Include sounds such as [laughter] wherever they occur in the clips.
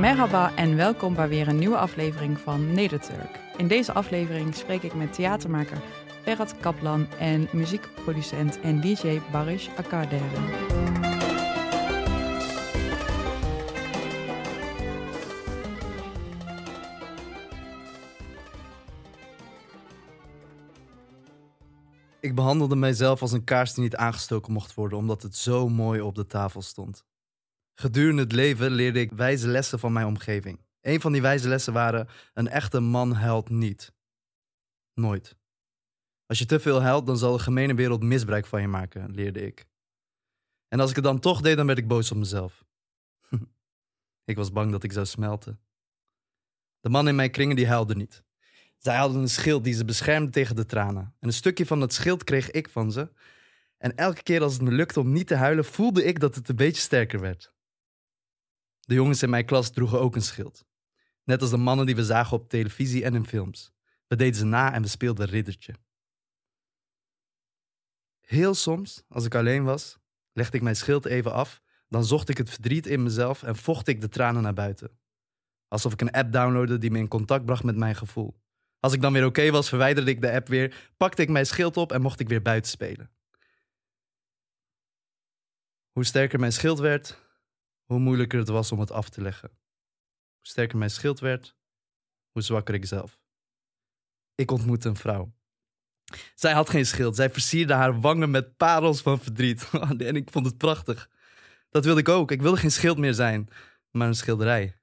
Merhaba en welkom bij weer een nieuwe aflevering van Nederturk. In deze aflevering spreek ik met theatermaker Ferhat Kaplan en muziekproducent en DJ Barish Akardere. Ik behandelde mijzelf als een kaars die niet aangestoken mocht worden, omdat het zo mooi op de tafel stond. Gedurende het leven leerde ik wijze lessen van mijn omgeving. Een van die wijze lessen waren: een echte man huilt niet. Nooit. Als je te veel huilt, dan zal de gemene wereld misbruik van je maken, leerde ik. En als ik het dan toch deed, dan werd ik boos op mezelf. [laughs] ik was bang dat ik zou smelten. De man in mijn kringen die huilde niet. Zij hadden een schild die ze beschermde tegen de tranen. En een stukje van dat schild kreeg ik van ze. En elke keer als het me lukte om niet te huilen, voelde ik dat het een beetje sterker werd. De jongens in mijn klas droegen ook een schild. Net als de mannen die we zagen op televisie en in films. We deden ze na en we speelden riddertje. Heel soms, als ik alleen was, legde ik mijn schild even af, dan zocht ik het verdriet in mezelf en vocht ik de tranen naar buiten. Alsof ik een app downloadde die me in contact bracht met mijn gevoel. Als ik dan weer oké was, verwijderde ik de app weer, pakte ik mijn schild op en mocht ik weer buiten spelen. Hoe sterker mijn schild werd, hoe moeilijker het was om het af te leggen. Hoe sterker mijn schild werd, hoe zwakker ik zelf. Ik ontmoette een vrouw. Zij had geen schild. Zij versierde haar wangen met parels van verdriet. [laughs] en ik vond het prachtig. Dat wilde ik ook. Ik wilde geen schild meer zijn, maar een schilderij.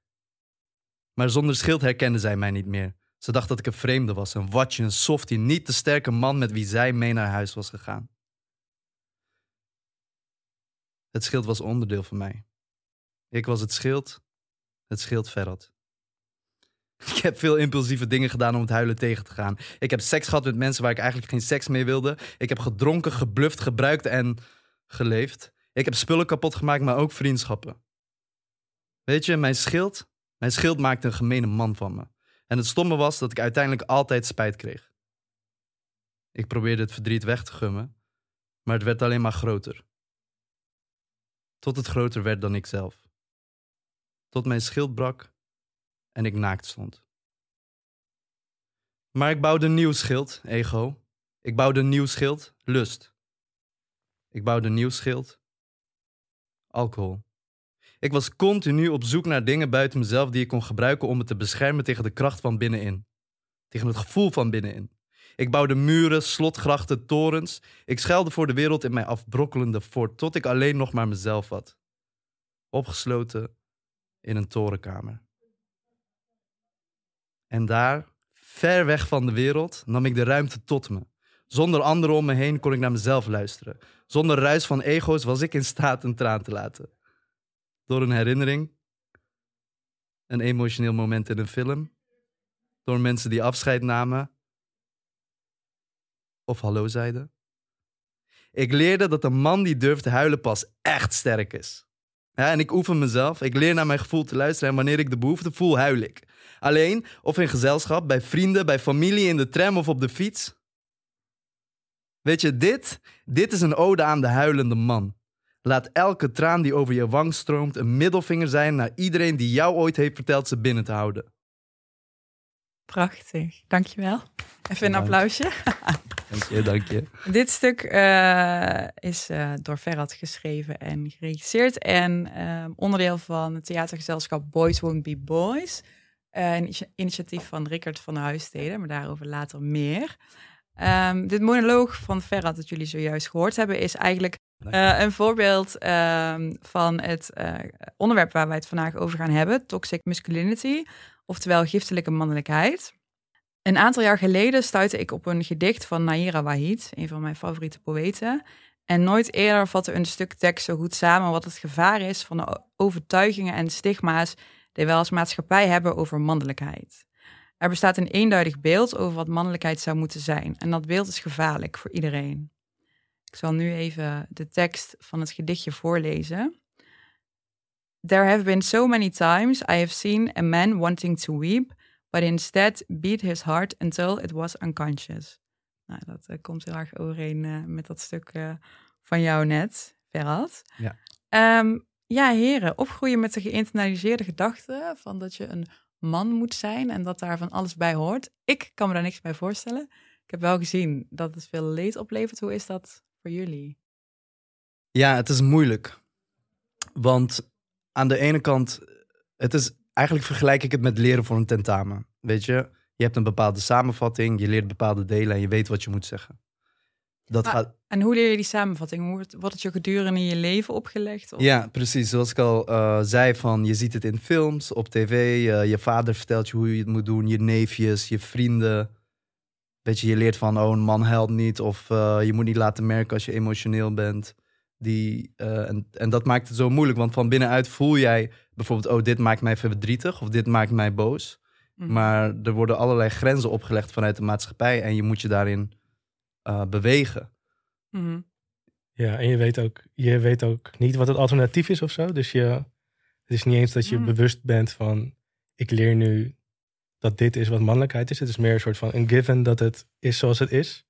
Maar zonder schild herkende zij mij niet meer. Ze dacht dat ik een vreemde was, een watje, een softie, niet de sterke man met wie zij mee naar huis was gegaan. Het schild was onderdeel van mij. Ik was het schild, het schild verrot. [laughs] Ik heb veel impulsieve dingen gedaan om het huilen tegen te gaan. Ik heb seks gehad met mensen waar ik eigenlijk geen seks mee wilde. Ik heb gedronken, gebluft, gebruikt en geleefd. Ik heb spullen kapot gemaakt, maar ook vriendschappen. Weet je, mijn schild, mijn schild maakte een gemene man van me. En het stomme was dat ik uiteindelijk altijd spijt kreeg. Ik probeerde het verdriet weg te gummen, maar het werd alleen maar groter. Tot het groter werd dan ikzelf. Tot mijn schild brak en ik naakt stond. Maar ik bouwde nieuw schild, ego. Ik bouwde nieuw schild, lust. Ik bouwde nieuw schild, alcohol. Ik was continu op zoek naar dingen buiten mezelf die ik kon gebruiken om me te beschermen tegen de kracht van binnenin. Tegen het gevoel van binnenin. Ik bouwde muren, slotgrachten, torens. Ik schuilde voor de wereld in mijn afbrokkelende fort tot ik alleen nog maar mezelf had. Opgesloten in een torenkamer. En daar, ver weg van de wereld, nam ik de ruimte tot me. Zonder anderen om me heen kon ik naar mezelf luisteren. Zonder ruis van ego's was ik in staat een traan te laten. Door een herinnering, een emotioneel moment in een film, door mensen die afscheid namen of hallo zeiden. Ik leerde dat een man die durft te huilen pas echt sterk is. Ja, en ik oefen mezelf. Ik leer naar mijn gevoel te luisteren en wanneer ik de behoefte voel, huil ik. Alleen of in gezelschap, bij vrienden, bij familie, in de tram of op de fiets. Weet je, dit, dit is een ode aan de huilende man. Laat elke traan die over je wang stroomt een middelvinger zijn naar iedereen die jou ooit heeft verteld ze binnen te houden. Prachtig, dankjewel. Even een Dank. applausje. [laughs] Dank je, dank je. Dit stuk eh, is eh, door Ferhat geschreven en geregisseerd en eh, onderdeel van het theatergezelschap Boys Won't Be Boys. Een initi- initiatief van Rickert van de Huissteden, maar daarover later meer. Ehm, dit monoloog van Ferhat dat jullie zojuist gehoord hebben is eigenlijk een voorbeeld ehm, van het onderwerp waar wij het vandaag over gaan hebben, toxic masculinity, oftewel giftelijke mannelijkheid. Een aantal jaar geleden stuitte ik op een gedicht van Naira Wahid, een van mijn favoriete poëten. En nooit eerder vatte een stuk tekst zo goed samen wat het gevaar is van de overtuigingen en stigma's die wij als maatschappij hebben over mannelijkheid. Er bestaat een eenduidig beeld over wat mannelijkheid zou moeten zijn. En dat beeld is gevaarlijk voor iedereen. Ik zal nu even de tekst van het gedichtje voorlezen. There have been so many times I have seen a man wanting to weep, but instead beat his heart until it was unconscious. Nou, dat eh, komt heel erg overeen eh, met dat stuk eh, van jou net, Ferhat. Ja. Ehm, Ja, heren, opgroeien met de geïnternaliseerde gedachte van dat je een man moet zijn en dat daar van alles bij hoort. Ik kan me daar niks bij voorstellen. Ik heb wel gezien dat het veel leed oplevert. Hoe is dat voor jullie? Ja, het is moeilijk. Want aan de ene kant, het is eigenlijk vergelijk ik het met leren voor een tentamen. Weet je, je hebt een bepaalde samenvatting, je leert bepaalde delen en je weet wat je moet zeggen. Dat Maar- gaat, En hoe leer je die samenvatting? Hoe wordt, wordt het je gedurende je leven opgelegd? Of? ja, precies. Zoals ik al eh, zei, van, je ziet het in films, op tv. eh, je vader vertelt je hoe je het moet doen, je neefjes, je vrienden. Weet je, je leert van, oh, een man helpt niet. Of eh, je moet niet laten merken als je emotioneel bent. Die, eh, en, en dat maakt het zo moeilijk, want van binnenuit voel jij bijvoorbeeld, oh, dit maakt mij verdrietig of dit maakt mij boos. Mhm. Maar er worden allerlei grenzen opgelegd vanuit de maatschappij en je moet je daarin eh, bewegen. Mhm. Ja, en je weet, ook, je weet ook niet wat het alternatief is of zo. Dus je, het is niet eens dat je Mm. bewust bent van... ik leer nu dat dit is wat mannelijkheid is. Het is meer een soort van een given dat het is zoals het is.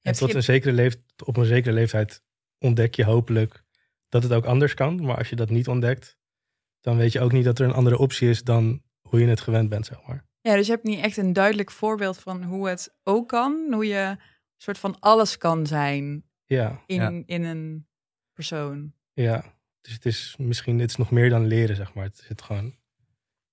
En tot een zekere leeft, op een zekere leeftijd ontdek je hopelijk dat het ook anders kan. Maar als je dat niet ontdekt, dan weet je ook niet dat er een andere optie is dan hoe je het gewend bent, zeg maar. Ja, dus je hebt niet echt een duidelijk voorbeeld van hoe het ook kan. Hoe je een soort van alles kan zijn Ja, in, Ja. in een persoon. ja. Dus het is misschien het is nog meer dan leren, zeg maar. Het is het gewoon,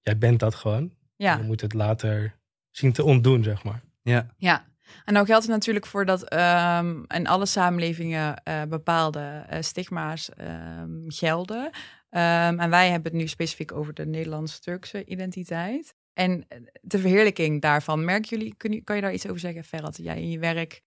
jij bent dat gewoon. Ja. Je moet het later zien te ontdoen, zeg maar. Ja, Ja, en nou geldt het natuurlijk voor dat ehm in alle samenlevingen eh, bepaalde eh, stigma's ehm, gelden. Ehm, en wij hebben het nu specifiek over de Nederlands-Turkse identiteit. En eh, de verheerlijking daarvan, merken jullie, kun je, kan je daar iets over zeggen, Ferhat? Jij in je werk.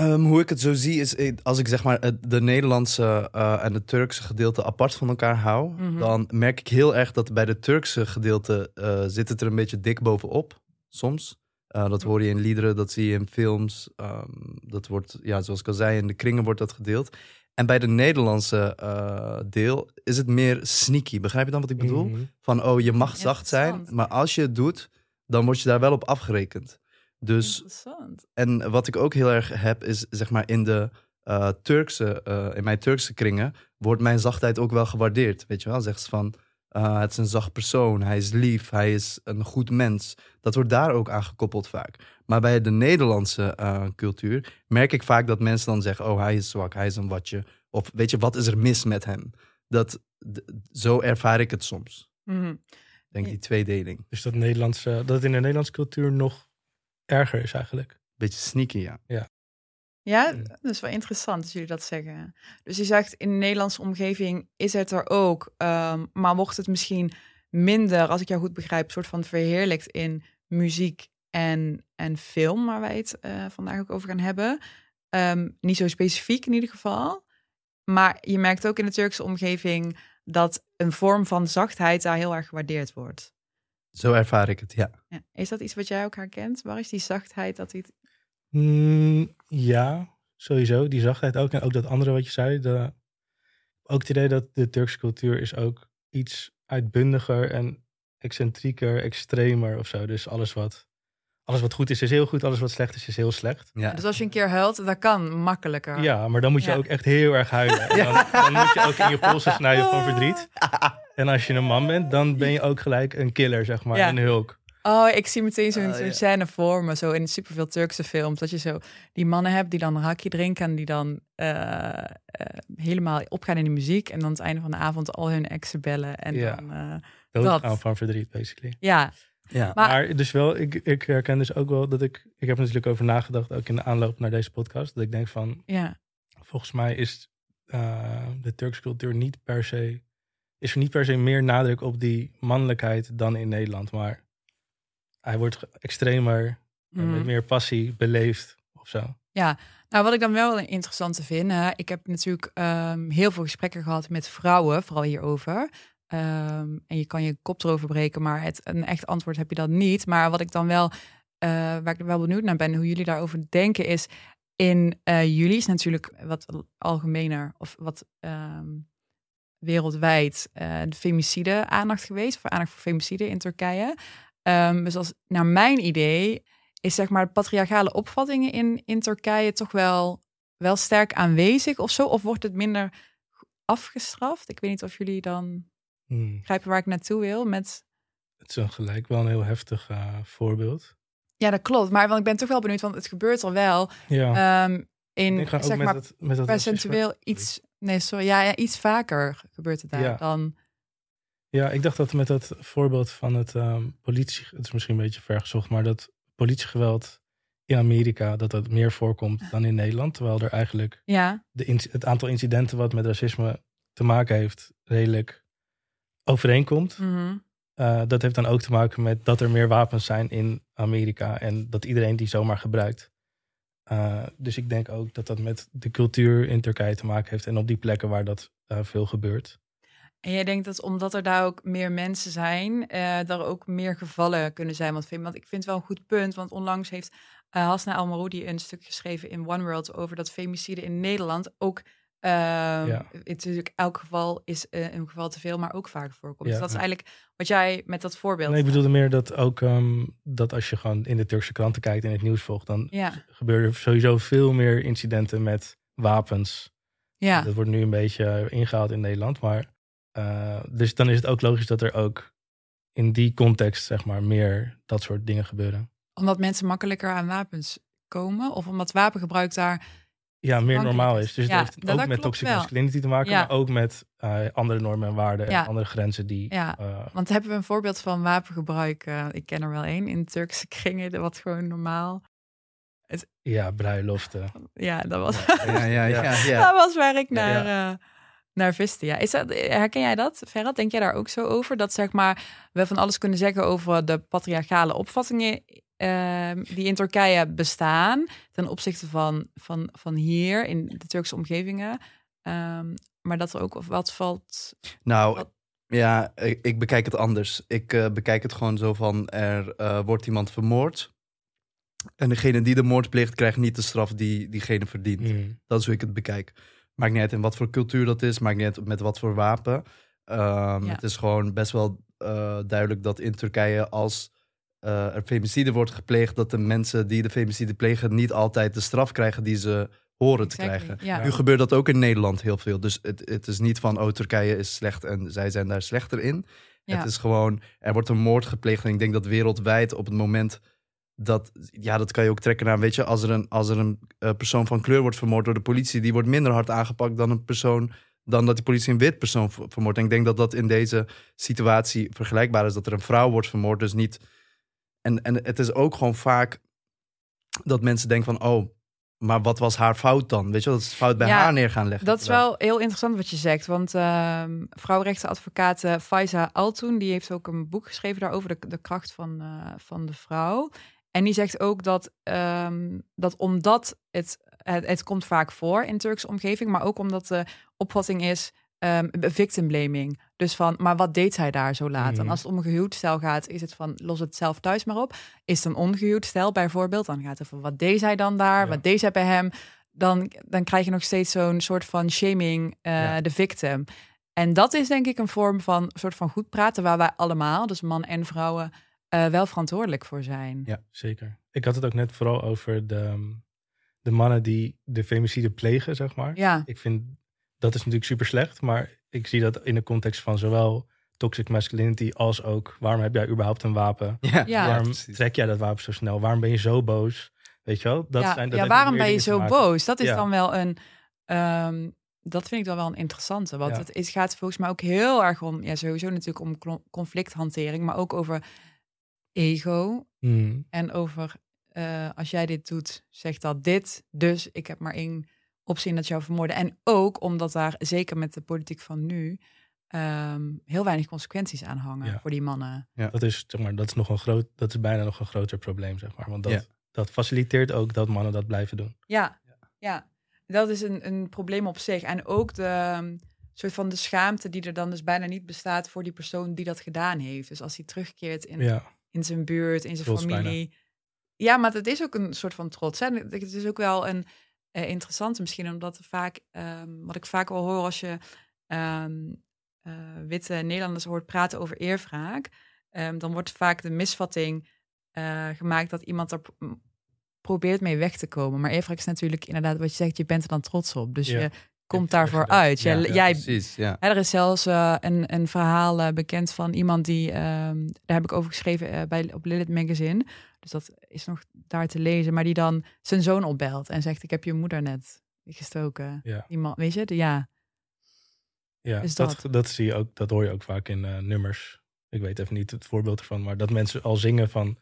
Hoe ik het zo zie is, als ik zeg maar de Nederlandse en het Turkse gedeelte apart van elkaar hou, Mhm. dan merk ik heel erg dat bij de Turkse gedeelte zit het er een beetje dik bovenop, soms. Eh, dat hoor je in liederen, dat zie je in films. ehm, dat wordt, ja, zoals ik al zei, in de kringen wordt dat gedeeld. En bij de Nederlandse eh, deel is het meer sneaky. Begrijp je dan wat ik bedoel? Mhm. Van, oh, je mag zacht zijn, maar als je het doet, dan word je daar wel op afgerekend. Dus Interessant. en wat ik ook heel erg heb, is zeg maar in de eh, Turkse, eh, in mijn Turkse kringen, wordt mijn zachtheid ook wel gewaardeerd. Weet je wel, zegt ze van, eh, het is een zacht persoon, hij is lief, hij is een goed mens. Dat wordt daar ook aan gekoppeld vaak. Maar bij de Nederlandse eh, cultuur merk ik vaak dat mensen dan zeggen, oh hij is zwak, hij is een watje. Of weet je, wat is er mis met hem? Dat, zo ervaar ik het soms. Ik denk die tweedeling. Dus dat, Nederlandse, dat het in de Nederlandse cultuur nog erger is eigenlijk. Beetje sneaky, ja. Ja, Mm. dat is wel interessant dat jullie dat zeggen. Dus je zegt in de Nederlandse omgeving is het er ook, ehm, maar wordt het misschien minder, als ik jou goed begrijp, soort van verheerlijkt in muziek en, en film, waar wij het eh, vandaag ook over gaan hebben. Ehm, niet zo specifiek in ieder geval. Maar je merkt ook in de Turkse omgeving dat een vorm van zachtheid daar heel erg gewaardeerd wordt. Zo ervaar ik het, ja. Ja. Is dat iets wat jij ook herkent? Waar is die zachtheid dat die... Mm, ja, sowieso. Die zachtheid ook. En ook dat andere wat je zei. De, ook het idee dat de Turkse cultuur is ook iets uitbundiger en excentrieker, extremer of zo. Dus alles wat, alles wat goed is, is heel goed. Alles wat slecht is, is heel slecht. ja. Dus als je een keer huilt, dat kan makkelijker. Ja, maar dan moet je Ja. ook echt heel erg huilen. [laughs] En dan, dan moet je ook in je polsen snijden van verdriet. [laughs] En als je een man bent, dan ben je ook gelijk een killer, zeg maar. Ja. Een hulk. Oh, ik zie meteen zo'n ja. scène voor me, zo in superveel Turkse films, dat je zo die mannen hebt die dan een hakje drinken en die dan eh, eh, helemaal opgaan in de muziek en dan aan het einde van de avond al hun exen bellen en Ja. dan, eh, Dat. van verdriet, basically. ja. ja. Maar- Maar, dus wel, ik, ik herken dus ook wel dat ik... Ik heb er natuurlijk over nagedacht, ook in de aanloop naar deze podcast. Dat ik denk van, ja. volgens mij is de Turkse cultuur niet per se... Is er niet per se meer nadruk op die mannelijkheid dan in Nederland. Maar hij wordt extremer, en met meer passie beleefd of zo. Nou, wat ik dan wel interessant te vind, hè, ik heb natuurlijk ehm, heel veel gesprekken gehad met vrouwen, vooral hierover. Ehm, en je kan je kop erover breken, maar het, een echt antwoord heb je dan niet. Maar wat ik dan wel, eh, waar ik wel benieuwd naar ben, hoe jullie daarover denken, is in eh jullie is natuurlijk wat algemener of wat ehm, wereldwijd eh, de femicide aandacht geweest, voor aandacht voor femicide in Turkije. Ehm, dus als naar mijn idee is zeg maar de patriarchale opvattingen in, in Turkije toch wel, wel sterk aanwezig of zo? Of wordt het minder afgestraft. Ik weet niet of jullie dan Hmm. begrijpen waar ik naartoe wil. Met... Het is een gelijk wel een heel heftig eh, voorbeeld. Ja, dat klopt. Maar want ik ben toch wel benieuwd, want het gebeurt al wel. Ja, Ehm, ik in, zeg met maar, het, dat percentueel iets... Nee, sorry. Ja, ja, iets vaker gebeurt het daar Ja. dan... Ja, ik dacht dat met dat voorbeeld van het ehm, politie... Het is misschien een beetje vergezocht, maar dat politiegeweld in Amerika... dat dat meer voorkomt dan in Nederland. Terwijl er eigenlijk Ja, de het aantal incidenten wat met racisme te maken heeft... redelijk overeenkomt. mhm. Eh, dat heeft dan ook te maken met dat er meer wapens zijn in Amerika en dat iedereen die zomaar gebruikt. Eh, dus ik denk ook dat dat met de cultuur in Turkije te maken heeft en op die plekken waar dat eh, veel gebeurt. En jij denkt dat omdat er daar ook meer mensen zijn, eh er ook meer gevallen kunnen zijn. Want, want ik vind het wel een goed punt, want onlangs heeft eh Hasna Almaroudi een stuk geschreven in One World over dat femicide in Nederland ook... ehm, Ja. het is natuurlijk elk geval is eh, een geval te veel, maar ook vaak voorkomt. Ja. Dus dat is eigenlijk wat jij met dat voorbeeld. Nee, ik bedoelde meer dat ook ehm, dat als je gewoon in de Turkse kranten kijkt en het nieuws volgt, dan gebeuren er sowieso veel meer incidenten met wapens. ja. Dat wordt nu een beetje ingehaald in Nederland, maar eh, dus dan is het ook logisch dat er ook in die context zeg maar meer dat soort dingen gebeuren. omdat mensen makkelijker aan wapens komen, of omdat wapengebruik daar. ja, meer normaal is. Dus Ja, het heeft dat- ook dat met toxic wel. masculinity te maken, Ja. maar ook met eh, andere normen en waarden Ja. en andere grenzen die. Ja. eh, Want hebben we een voorbeeld van wapengebruik? ik ken er wel één in Turkse [laughs] kringen, wat gewoon normaal. ja, bruiloften. Ja, dat was. Ja, ja, ja. [laughs] [laughs] ja, dat was waar ik Ja, naar, eh, naar viste. Ja. Is dat, herken jij dat, Ferhat? Denk jij daar ook zo over? Dat zeg maar, we van alles kunnen zeggen over de patriarchale opvattingen ehm, die in Turkije bestaan ten opzichte van, van, van hier in de Turkse omgevingen. Ehm, maar dat er ook wat valt. Nou, Wat- ja, ik, ik bekijk het anders. Ik eh, bekijk het gewoon zo van, er eh, wordt iemand vermoord. En degene die de moord pleegt, krijgt niet de straf die diegene verdient. Mm. Dat is hoe ik het bekijk. Maakt niet uit in wat voor cultuur dat is, maakt niet uit met wat voor wapen. Ehm, Ja. Het is gewoon best wel eh, duidelijk dat in Turkije als eh, er femicide wordt gepleegd, dat de mensen die de femicide plegen niet altijd de straf krijgen die ze horen te krijgen. Ja. Nu gebeurt dat ook in Nederland heel veel. Dus het, het is niet van, oh, Turkije is slecht en zij zijn daar slechter in. Ja. Het is gewoon, er wordt een moord gepleegd. En ik denk dat wereldwijd op het moment dat, ja, dat kan je ook trekken naar, weet je, als er een, als er een eh, persoon van kleur wordt vermoord door de politie, die wordt minder hard aangepakt dan een persoon, dan dat die politie een wit persoon ver- vermoordt. En ik denk dat dat in deze situatie vergelijkbaar is, dat er een vrouw wordt vermoord, dus niet. En, en het is ook gewoon vaak dat mensen denken van, oh, maar wat was haar fout dan? Weet je dat het fout bij Ja, haar neer gaan leggen. Dat is wel heel interessant wat je zegt. Want ehm vrouwenrechtenadvocaat eh, Faiza Altoen, die heeft ook een boek geschreven daarover, de, de kracht van, eh, van de vrouw. En die zegt ook dat, ehm, dat omdat het, het, het komt vaak voor in Turkse omgeving, maar ook omdat de opvatting is ehm, victim blaming. Dus van, maar wat deed zij daar zo laat? En Mhm. als het om een gehuwd stel gaat, is het van, los het zelf thuis maar op. Is het een ongehuwd stel bijvoorbeeld, dan gaat het van, wat deed zij dan daar? Ja. Wat deed zij bij hem? Dan, dan krijg je nog steeds zo'n soort van shaming eh, Ja. de victim. En dat is denk ik een vorm van soort van goed praten waar wij allemaal, dus man en vrouwen, eh, wel verantwoordelijk voor zijn. Ja, zeker. Ik had het ook net vooral over de, de mannen die de femicide plegen, zeg maar. Ja, Ik vind dat is natuurlijk super slecht, maar ik zie dat in de context van zowel toxic masculinity als ook waarom heb jij überhaupt een wapen? Ja, Ja. waarom trek jij dat wapen zo snel? Waarom ben je zo boos? Weet je wel? Dat ja, zijn, dat ja waarom ben je zo maken. boos? Dat is Ja. dan wel een. ehm, dat vind ik dan wel een interessante. Want Ja. het is, gaat volgens mij ook heel erg om. Ja, sowieso natuurlijk om conflicthantering, maar ook over ego. Mm, En over eh, als jij dit doet, zegt dat dit. Dus ik heb maar één optie in dat jou vermoorden. En ook omdat daar, zeker met de politiek van nu, ehm, heel weinig consequenties aan hangen Ja. voor die mannen. dat is zeg maar, dat is nog een groot, dat is bijna nog een groter probleem, zeg maar. Want dat, Ja. dat faciliteert ook dat mannen dat blijven doen. Ja, ja. dat is een, een probleem op zich. En ook de ehm, soort van de schaamte die er dan dus bijna niet bestaat voor die persoon die dat gedaan heeft. Dus als hij terugkeert in, Ja, in zijn buurt, in zijn Trots familie. Ja, maar het is ook een soort van trots. Hè? Het is ook wel een eh, interessante misschien, omdat er vaak, ehm, wat ik vaak wel hoor als je ehm, eh, witte Nederlanders hoort praten over eerwraak, ehm, dan wordt vaak de misvatting eh, gemaakt dat iemand er pro- probeert mee weg te komen. Maar eerwraak is natuurlijk inderdaad wat je zegt, je bent er dan trots op. Dus Ja. je komt daarvoor uit. Jij, Ja, jij, Precies, ja. hè, er is zelfs eh, een, een verhaal eh, bekend van iemand die, ehm, daar heb ik over geschreven eh, bij, op Lilith Magazine. Dus dat is nog daar te lezen. Maar die dan zijn zoon opbelt en zegt: Ik heb je moeder net gestoken. Ja. Man, weet je, de, ja. Ja, dat, dat- dat, zie je ook, dat hoor je ook vaak in eh, nummers. Ik weet even niet het voorbeeld ervan, maar dat mensen al zingen van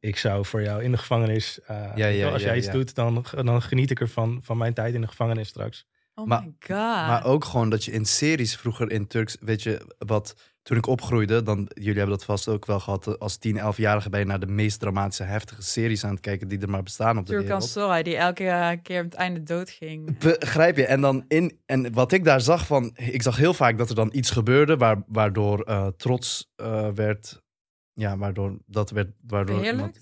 ik zou voor jou in de gevangenis. eh, Ja, ja, als ja, jij iets ja. doet, dan, dan geniet ik ervan van mijn tijd in de gevangenis straks. Oh Maar- my god. Maar ook gewoon dat je in series vroeger in Turks, weet je, wat toen ik opgroeide, dan, jullie hebben dat vast ook wel gehad, eh, als 10, 11-jarige ben je naar de meest dramatische, heftige series aan het kijken die er maar bestaan op de Turkan wereld. Die elke eh, keer op het einde doodging. Begrijp je? En, dan in, en wat ik daar zag van, ik zag heel vaak dat er dan iets gebeurde waar, waardoor eh, trots werd, ja, waardoor dat werd, waardoor iemand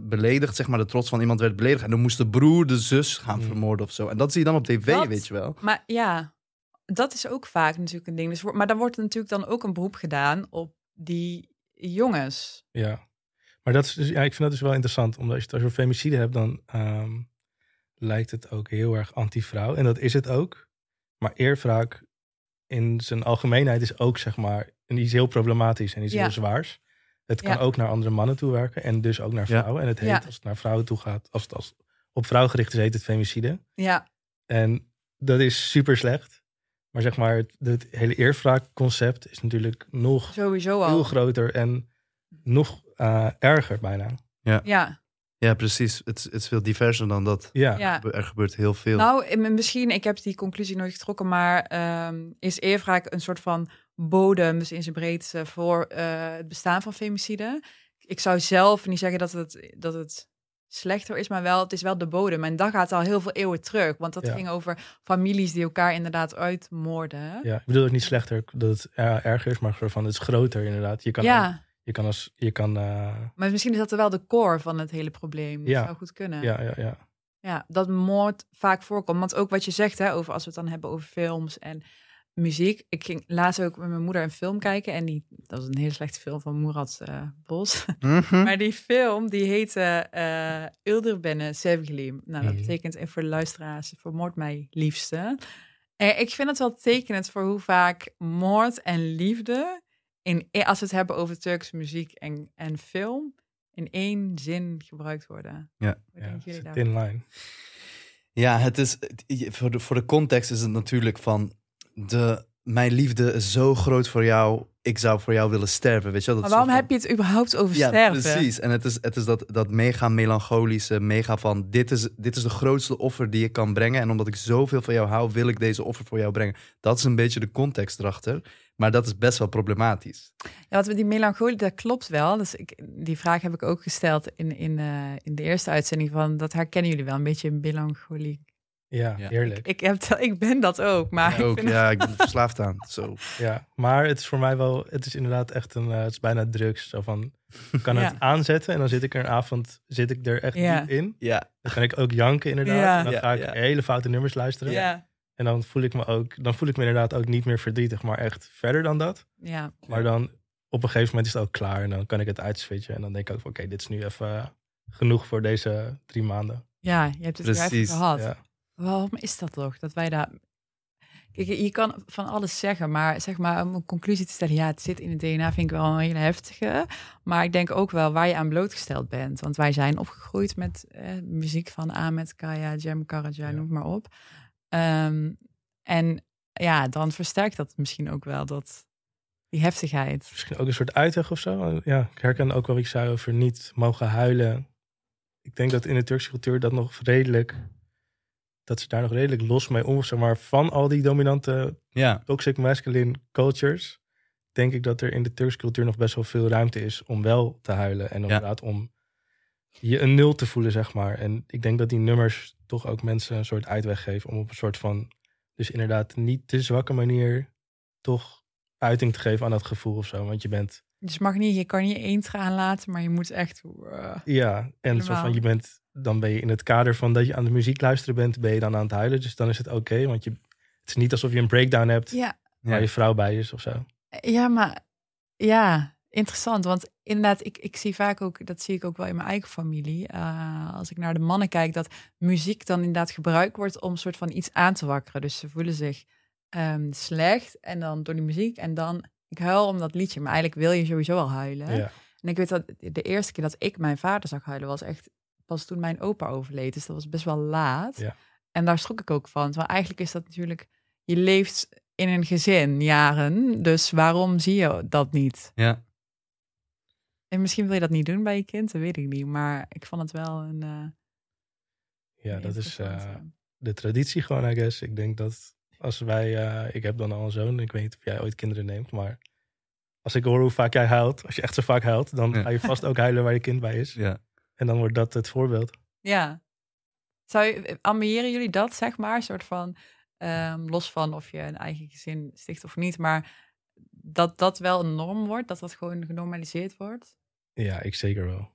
beledigd, zeg maar, de trots van iemand werd beledigd. En dan moest de broer de zus gaan Mm. vermoorden of zo. En dat zie je dan op tv, Dat- weet je wel. Maar ja, dat is ook vaak natuurlijk een ding. Dus, maar dan wordt er natuurlijk dan ook een beroep gedaan op die jongens. Ja. Maar dat is dus, ja, ik vind dat dus wel interessant, omdat als je het over femicide hebt, dan ehm, lijkt het ook heel erg anti-vrouw. En dat is het ook. Maar eerwraak in zijn algemeenheid is ook, zeg maar, en die is heel problematisch en iets Ja. heel zwaars. Het kan Ja. ook naar andere mannen toe werken en dus ook naar Ja. vrouwen. En het heet, Ja. als het naar vrouwen toe gaat, als het als op vrouw gericht is, heet het femicide. Ja, En dat is super slecht. Maar zeg maar, het, het hele eerwraakconcept is natuurlijk nog sowieso veel al. groter en nog eh, erger bijna. Ja, Ja, precies. Het, is- het is veel diverser dan dat. Ja, ja. Er gebeurt heel veel. Nou, misschien, ik heb die conclusie nooit getrokken, maar ehm, is eerwraak een soort van bodem, dus in zijn breedte, voor eh, het bestaan van femicide? Ik zou zelf niet zeggen dat het, dat het slechter is, maar wel, het is wel de bodem. En dat gaat al heel veel eeuwen terug, want dat Ja. ging over families die elkaar inderdaad uitmoorden. ja, ik bedoel het niet slechter dat het erger is, maar van het is groter inderdaad. Je kan, ja. je kan als je kan, eh, Maar misschien is dat wel de core van het hele probleem. Dat Ja. zou goed kunnen. ja, ja, ja. Ja, dat moord vaak voorkomt. Want ook wat je zegt, hè, over als we het dan hebben over films en muziek. Ik ging laatst ook met mijn moeder een film kijken. En die, dat was een hele slechte film van Murat eh, Bos. Mhm. [laughs] Maar die film, die heette eh Ilderbenne Sevgilim. Nou, dat betekent, en voor de luisteraars, vermoord mij liefste. En ik vind het wel tekenend voor hoe vaak moord en liefde, in, als we het hebben over Turkse muziek en, en film, in één zin gebruikt worden. Ja. Wat ja thin line. Ja, het is, voor, de, voor de context is het natuurlijk van... De, mijn liefde is zo groot voor jou. Ik zou voor jou willen sterven. Weet je wel? Dat Maar waarom van- heb je het überhaupt over Ja, sterven? precies. En het is, het is dat, dat mega melancholische, mega van... Dit is, dit is de grootste offer die ik kan brengen. En omdat ik zoveel van jou hou, wil ik deze offer voor jou brengen. Dat is een beetje de context erachter. Maar dat is best wel problematisch. Ja, wat met die melancholie, dat klopt wel. Dus ik, die vraag heb ik ook gesteld in, in, eh, in de eerste uitzending van... Dat herkennen jullie wel, een beetje melancholie. Ja, Ja. heerlijk. Ik, heb, ik ben dat ook, maar ik Ook, het- ja, ik ben er verslaafd aan. Zo. Ja, maar het is voor mij wel, het is inderdaad echt een, eh, het is bijna drugs. Zo van, ik kan Ja. het aanzetten en dan zit ik er een avond, zit ik er echt Ja. diep in. Ja, Dan kan ik ook janken inderdaad. Ja. En dan Ja, ga ik ja. hele foute nummers luisteren. ja, En dan voel ik me ook, dan voel ik me inderdaad ook niet meer verdrietig, maar echt verder dan dat. ja. Maar dan op een gegeven moment is het ook klaar en dan kan ik het uitswitchen. En dan denk ik ook, van, oké, dit is nu even genoeg voor deze drie maanden. ja, je hebt het weer even Precies, gehad. Ja. Waarom is dat toch? Dat wij daar... Kijk, je kan van alles zeggen, maar zeg maar om een conclusie te stellen, ja, het zit in het DNA, vind ik wel een hele heftige. Maar ik denk ook wel waar je aan blootgesteld bent. Want wij zijn opgegroeid met eh, muziek van Ahmed, Kaya, Jem Karaja, Ja. noem maar op. Ehm, en ja, dan versterkt dat misschien ook wel dat, die heftigheid. Misschien ook een soort uitweg of zo. Ja, ik herken ook wel wat je zei over niet mogen huilen. Ik denk dat in de Turkse cultuur dat nog redelijk, dat ze daar nog redelijk los mee om, zeg maar, van al die dominante ja. toxic masculine cultures, denk ik dat er in de Turkse cultuur nog best wel veel ruimte is om wel te huilen. En inderdaad om je een nul te voelen, zeg maar. En ik denk dat die nummers toch ook mensen een soort uitweg geven om op een soort van, dus inderdaad niet te zwakke manier, toch uiting te geven aan dat gevoel of zo. Want je bent, Dus mag niet, je kan niet één traan laten, maar je moet echt... uh, ja, en Helemaal. van, je bent, dan ben je in het kader van dat je aan de muziek luisteren bent, ben je dan aan het huilen. Dus dan is het oké, want je, het is niet alsof je een breakdown hebt ja, waar je vrouw bij is of zo. Ja, maar ja, interessant, want inderdaad, ik, ik zie vaak ook, dat zie ik ook wel in mijn eigen familie. eh, als ik naar de mannen kijk, dat muziek dan inderdaad gebruikt wordt om een soort van iets aan te wakkeren. Dus ze voelen zich ehm, slecht en dan door die muziek en dan, ik huil om dat liedje, maar eigenlijk wil je sowieso al huilen. Ja. En ik weet dat de eerste keer dat ik mijn vader zag huilen was echt pas toen mijn opa overleed. Dus dat was best wel laat. Ja. En daar schrok ik ook van. Want eigenlijk is dat natuurlijk, je leeft in een gezin jaren, dus waarom zie je dat niet? Ja. En misschien wil je dat niet doen bij je kind, dat weet ik niet. Maar ik vond het wel een. eh, Ja, een dat is eh, de traditie gewoon, I guess. Ik denk dat als wij, eh, ik heb dan al een zoon, ik weet niet of jij ooit kinderen neemt, maar als ik hoor hoe vaak jij huilt, als je echt zo vaak huilt, dan Ja. ga je vast ook huilen waar je kind bij is. Ja. En dan wordt dat het voorbeeld. Ja. Zou je, ambiëren jullie dat, zeg maar? Een soort van, ehm, los van of je een eigen gezin sticht of niet, maar dat dat wel een norm wordt, dat dat gewoon genormaliseerd wordt? Ja, ik zeker wel.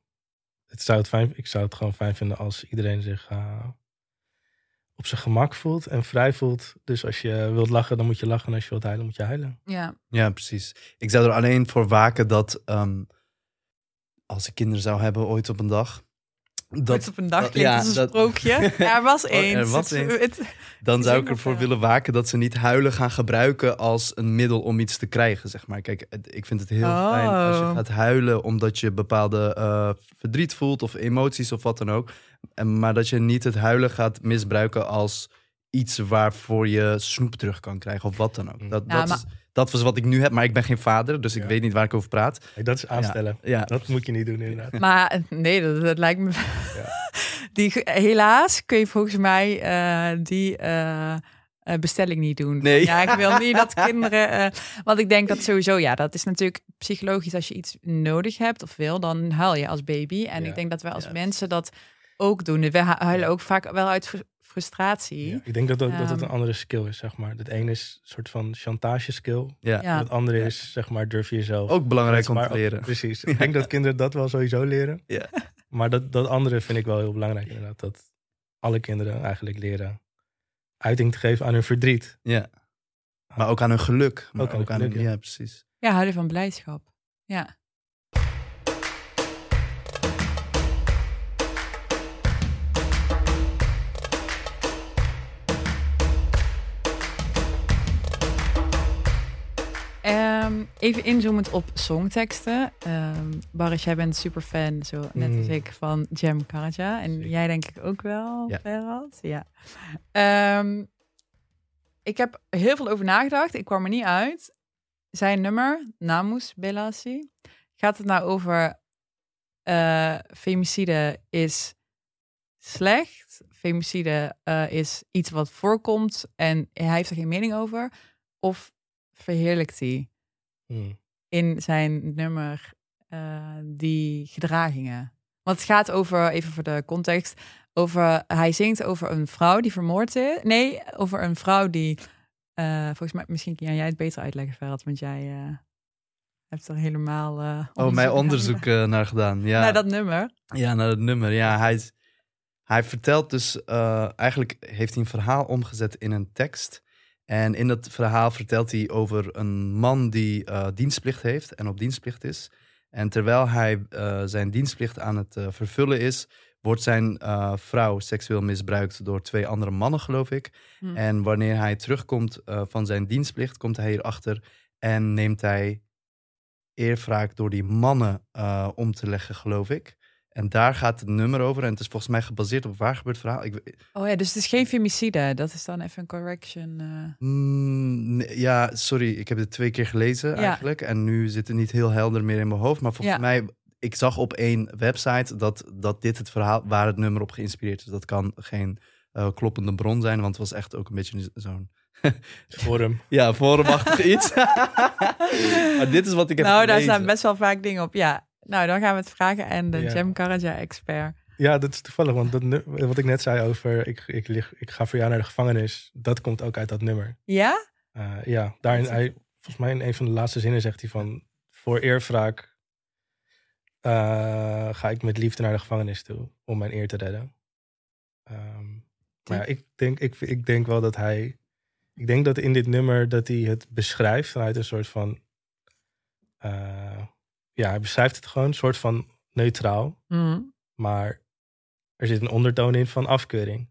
Het zou het fijn, ik zou het gewoon fijn vinden als iedereen zich eh, op zijn gemak voelt en vrij voelt. Dus als je wilt lachen, dan moet je lachen. En als je wilt huilen, moet je huilen. Ja. Ja, precies. Ik zou er alleen voor waken dat ehm, als ik kinderen zou hebben ooit op een dag, Dat, dat, op een dag klinkt ja, als een dat- sprookje. [laughs] er was Oh, eens. er was Het- eens. het- dan zou ik ervoor willen waken dat ze niet huilen gaan gebruiken als een middel om iets te krijgen, zeg maar. Kijk, ik vind het heel fijn als je Oh. gaat huilen omdat je bepaalde eh, verdriet voelt of emoties of wat dan ook. En, maar dat je niet het huilen gaat misbruiken als iets waarvoor je snoep terug kan krijgen of wat dan ook. Mm. Dat, Ja, dat, maar- is, dat was wat ik nu heb, maar ik ben geen vader, dus ik Ja. weet niet waar ik over praat. Hey, dat is aanstellen. Ja, Dat moet je niet doen inderdaad. [laughs] Maar eh, nee, dat, dat lijkt me. [laughs] Die, helaas kun je volgens mij eh, die eh, bestelling niet doen. Nee. Ja, ik wil niet dat [laughs] kinderen. eh, want ik denk dat sowieso, ja, dat is natuurlijk psychologisch. Als je iets nodig hebt of wil, dan huil je als baby. En Ja. ik denk dat wij als Ja. mensen dat ook doen. We hu- huilen ook vaak wel uit frustratie. Ja, ik denk dat, dat, dat het een Ehm. andere skill is, zeg maar. Het ene is een soort van chantage skill. Ja. Ja. En het andere Ja. is, zeg maar, durf je jezelf. Ook belangrijk om te ook- leren. Precies. [laughs] Ik denk dat kinderen dat wel sowieso leren. Ja. Maar dat, dat andere vind ik wel heel belangrijk inderdaad. Dat alle kinderen eigenlijk leren uiting te geven aan hun verdriet. Ja. Maar ook aan hun geluk. Maar Ook aan hun geluk, hun, ja. ja, precies. Ja, huilen van blijdschap. Ja. Ehm, even inzoomend op songteksten. Ehm Baris, jij bent super fan, zo net als Mm. ik, van Jem Karaja. En Zeker. jij denk ik ook wel, Ja. Ja. Ehm, ik heb heel veel over nagedacht. Ik kwam er niet uit. Zijn nummer, Namus Belasi, gaat het nou over eh, femicide is slecht. Femicide eh, is iets wat voorkomt en hij heeft er geen mening over. Of verheerlijkt hij Hmm. in zijn nummer eh, die gedragingen? Want het gaat over, even voor de context, over, hij zingt over een vrouw die vermoord is. Nee, over een vrouw die, eh, volgens mij, misschien kan jij het beter uitleggen, Ferhat, want jij eh, hebt er helemaal Oh, mijn naar onderzoek eh, naar gedaan. Ja. Naar dat nummer. Ja, naar het nummer. Ja, hij, hij vertelt dus... eigenlijk heeft hij een verhaal omgezet in een tekst. En in dat verhaal vertelt hij over een man die eh, dienstplicht heeft en op dienstplicht is. En terwijl hij eh, zijn dienstplicht aan het eh, vervullen is... wordt zijn vrouw seksueel misbruikt door twee andere mannen, geloof ik. Hm. En wanneer hij terugkomt van zijn dienstplicht, komt hij hierachter en neemt hij eerwraak door die mannen om te leggen, geloof ik. En daar gaat het nummer over. En het is volgens mij gebaseerd op een waar gebeurd verhaal. Ik, Oh ja, dus het is geen femicide. Dat is dan even een correction. eh. Mm, nee, ja, sorry, ik heb het twee keer gelezen Ja. eigenlijk. En nu zit het niet heel helder meer in mijn hoofd. Maar volgens Ja. mij, ik zag op één website dat, dat dit het verhaal waar het nummer op geïnspireerd is. Dat kan geen eh, kloppende bron zijn, want het was echt ook een beetje zo'n [laughs] Forum. ja, forumachtig iets. [laughs] maar dit is wat ik heb nou, daar gelezen. staan best wel vaak dingen op. Ja, nou, dan gaan we het vragen aan de Ja. Jem Karaja-expert. Ja, dat is toevallig. Want dat, wat ik net zei over ik, ik, lig, ik ga voor jou naar de gevangenis. Dat komt ook uit dat nummer. Ja? Eh, ja, daarin, hij, volgens mij in een van de laatste zinnen zegt hij van... Voor eerwraak eh, ga ik met liefde naar de gevangenis toe. Om mijn eer te redden. Ehm, maar ja, ik denk, ik, ik denk wel dat hij... Ik denk dat in dit nummer dat hij het beschrijft vanuit een soort van... eh, ja, hij beschrijft het gewoon een soort van neutraal. Mhm. Maar er zit een ondertoon in van afkeuring.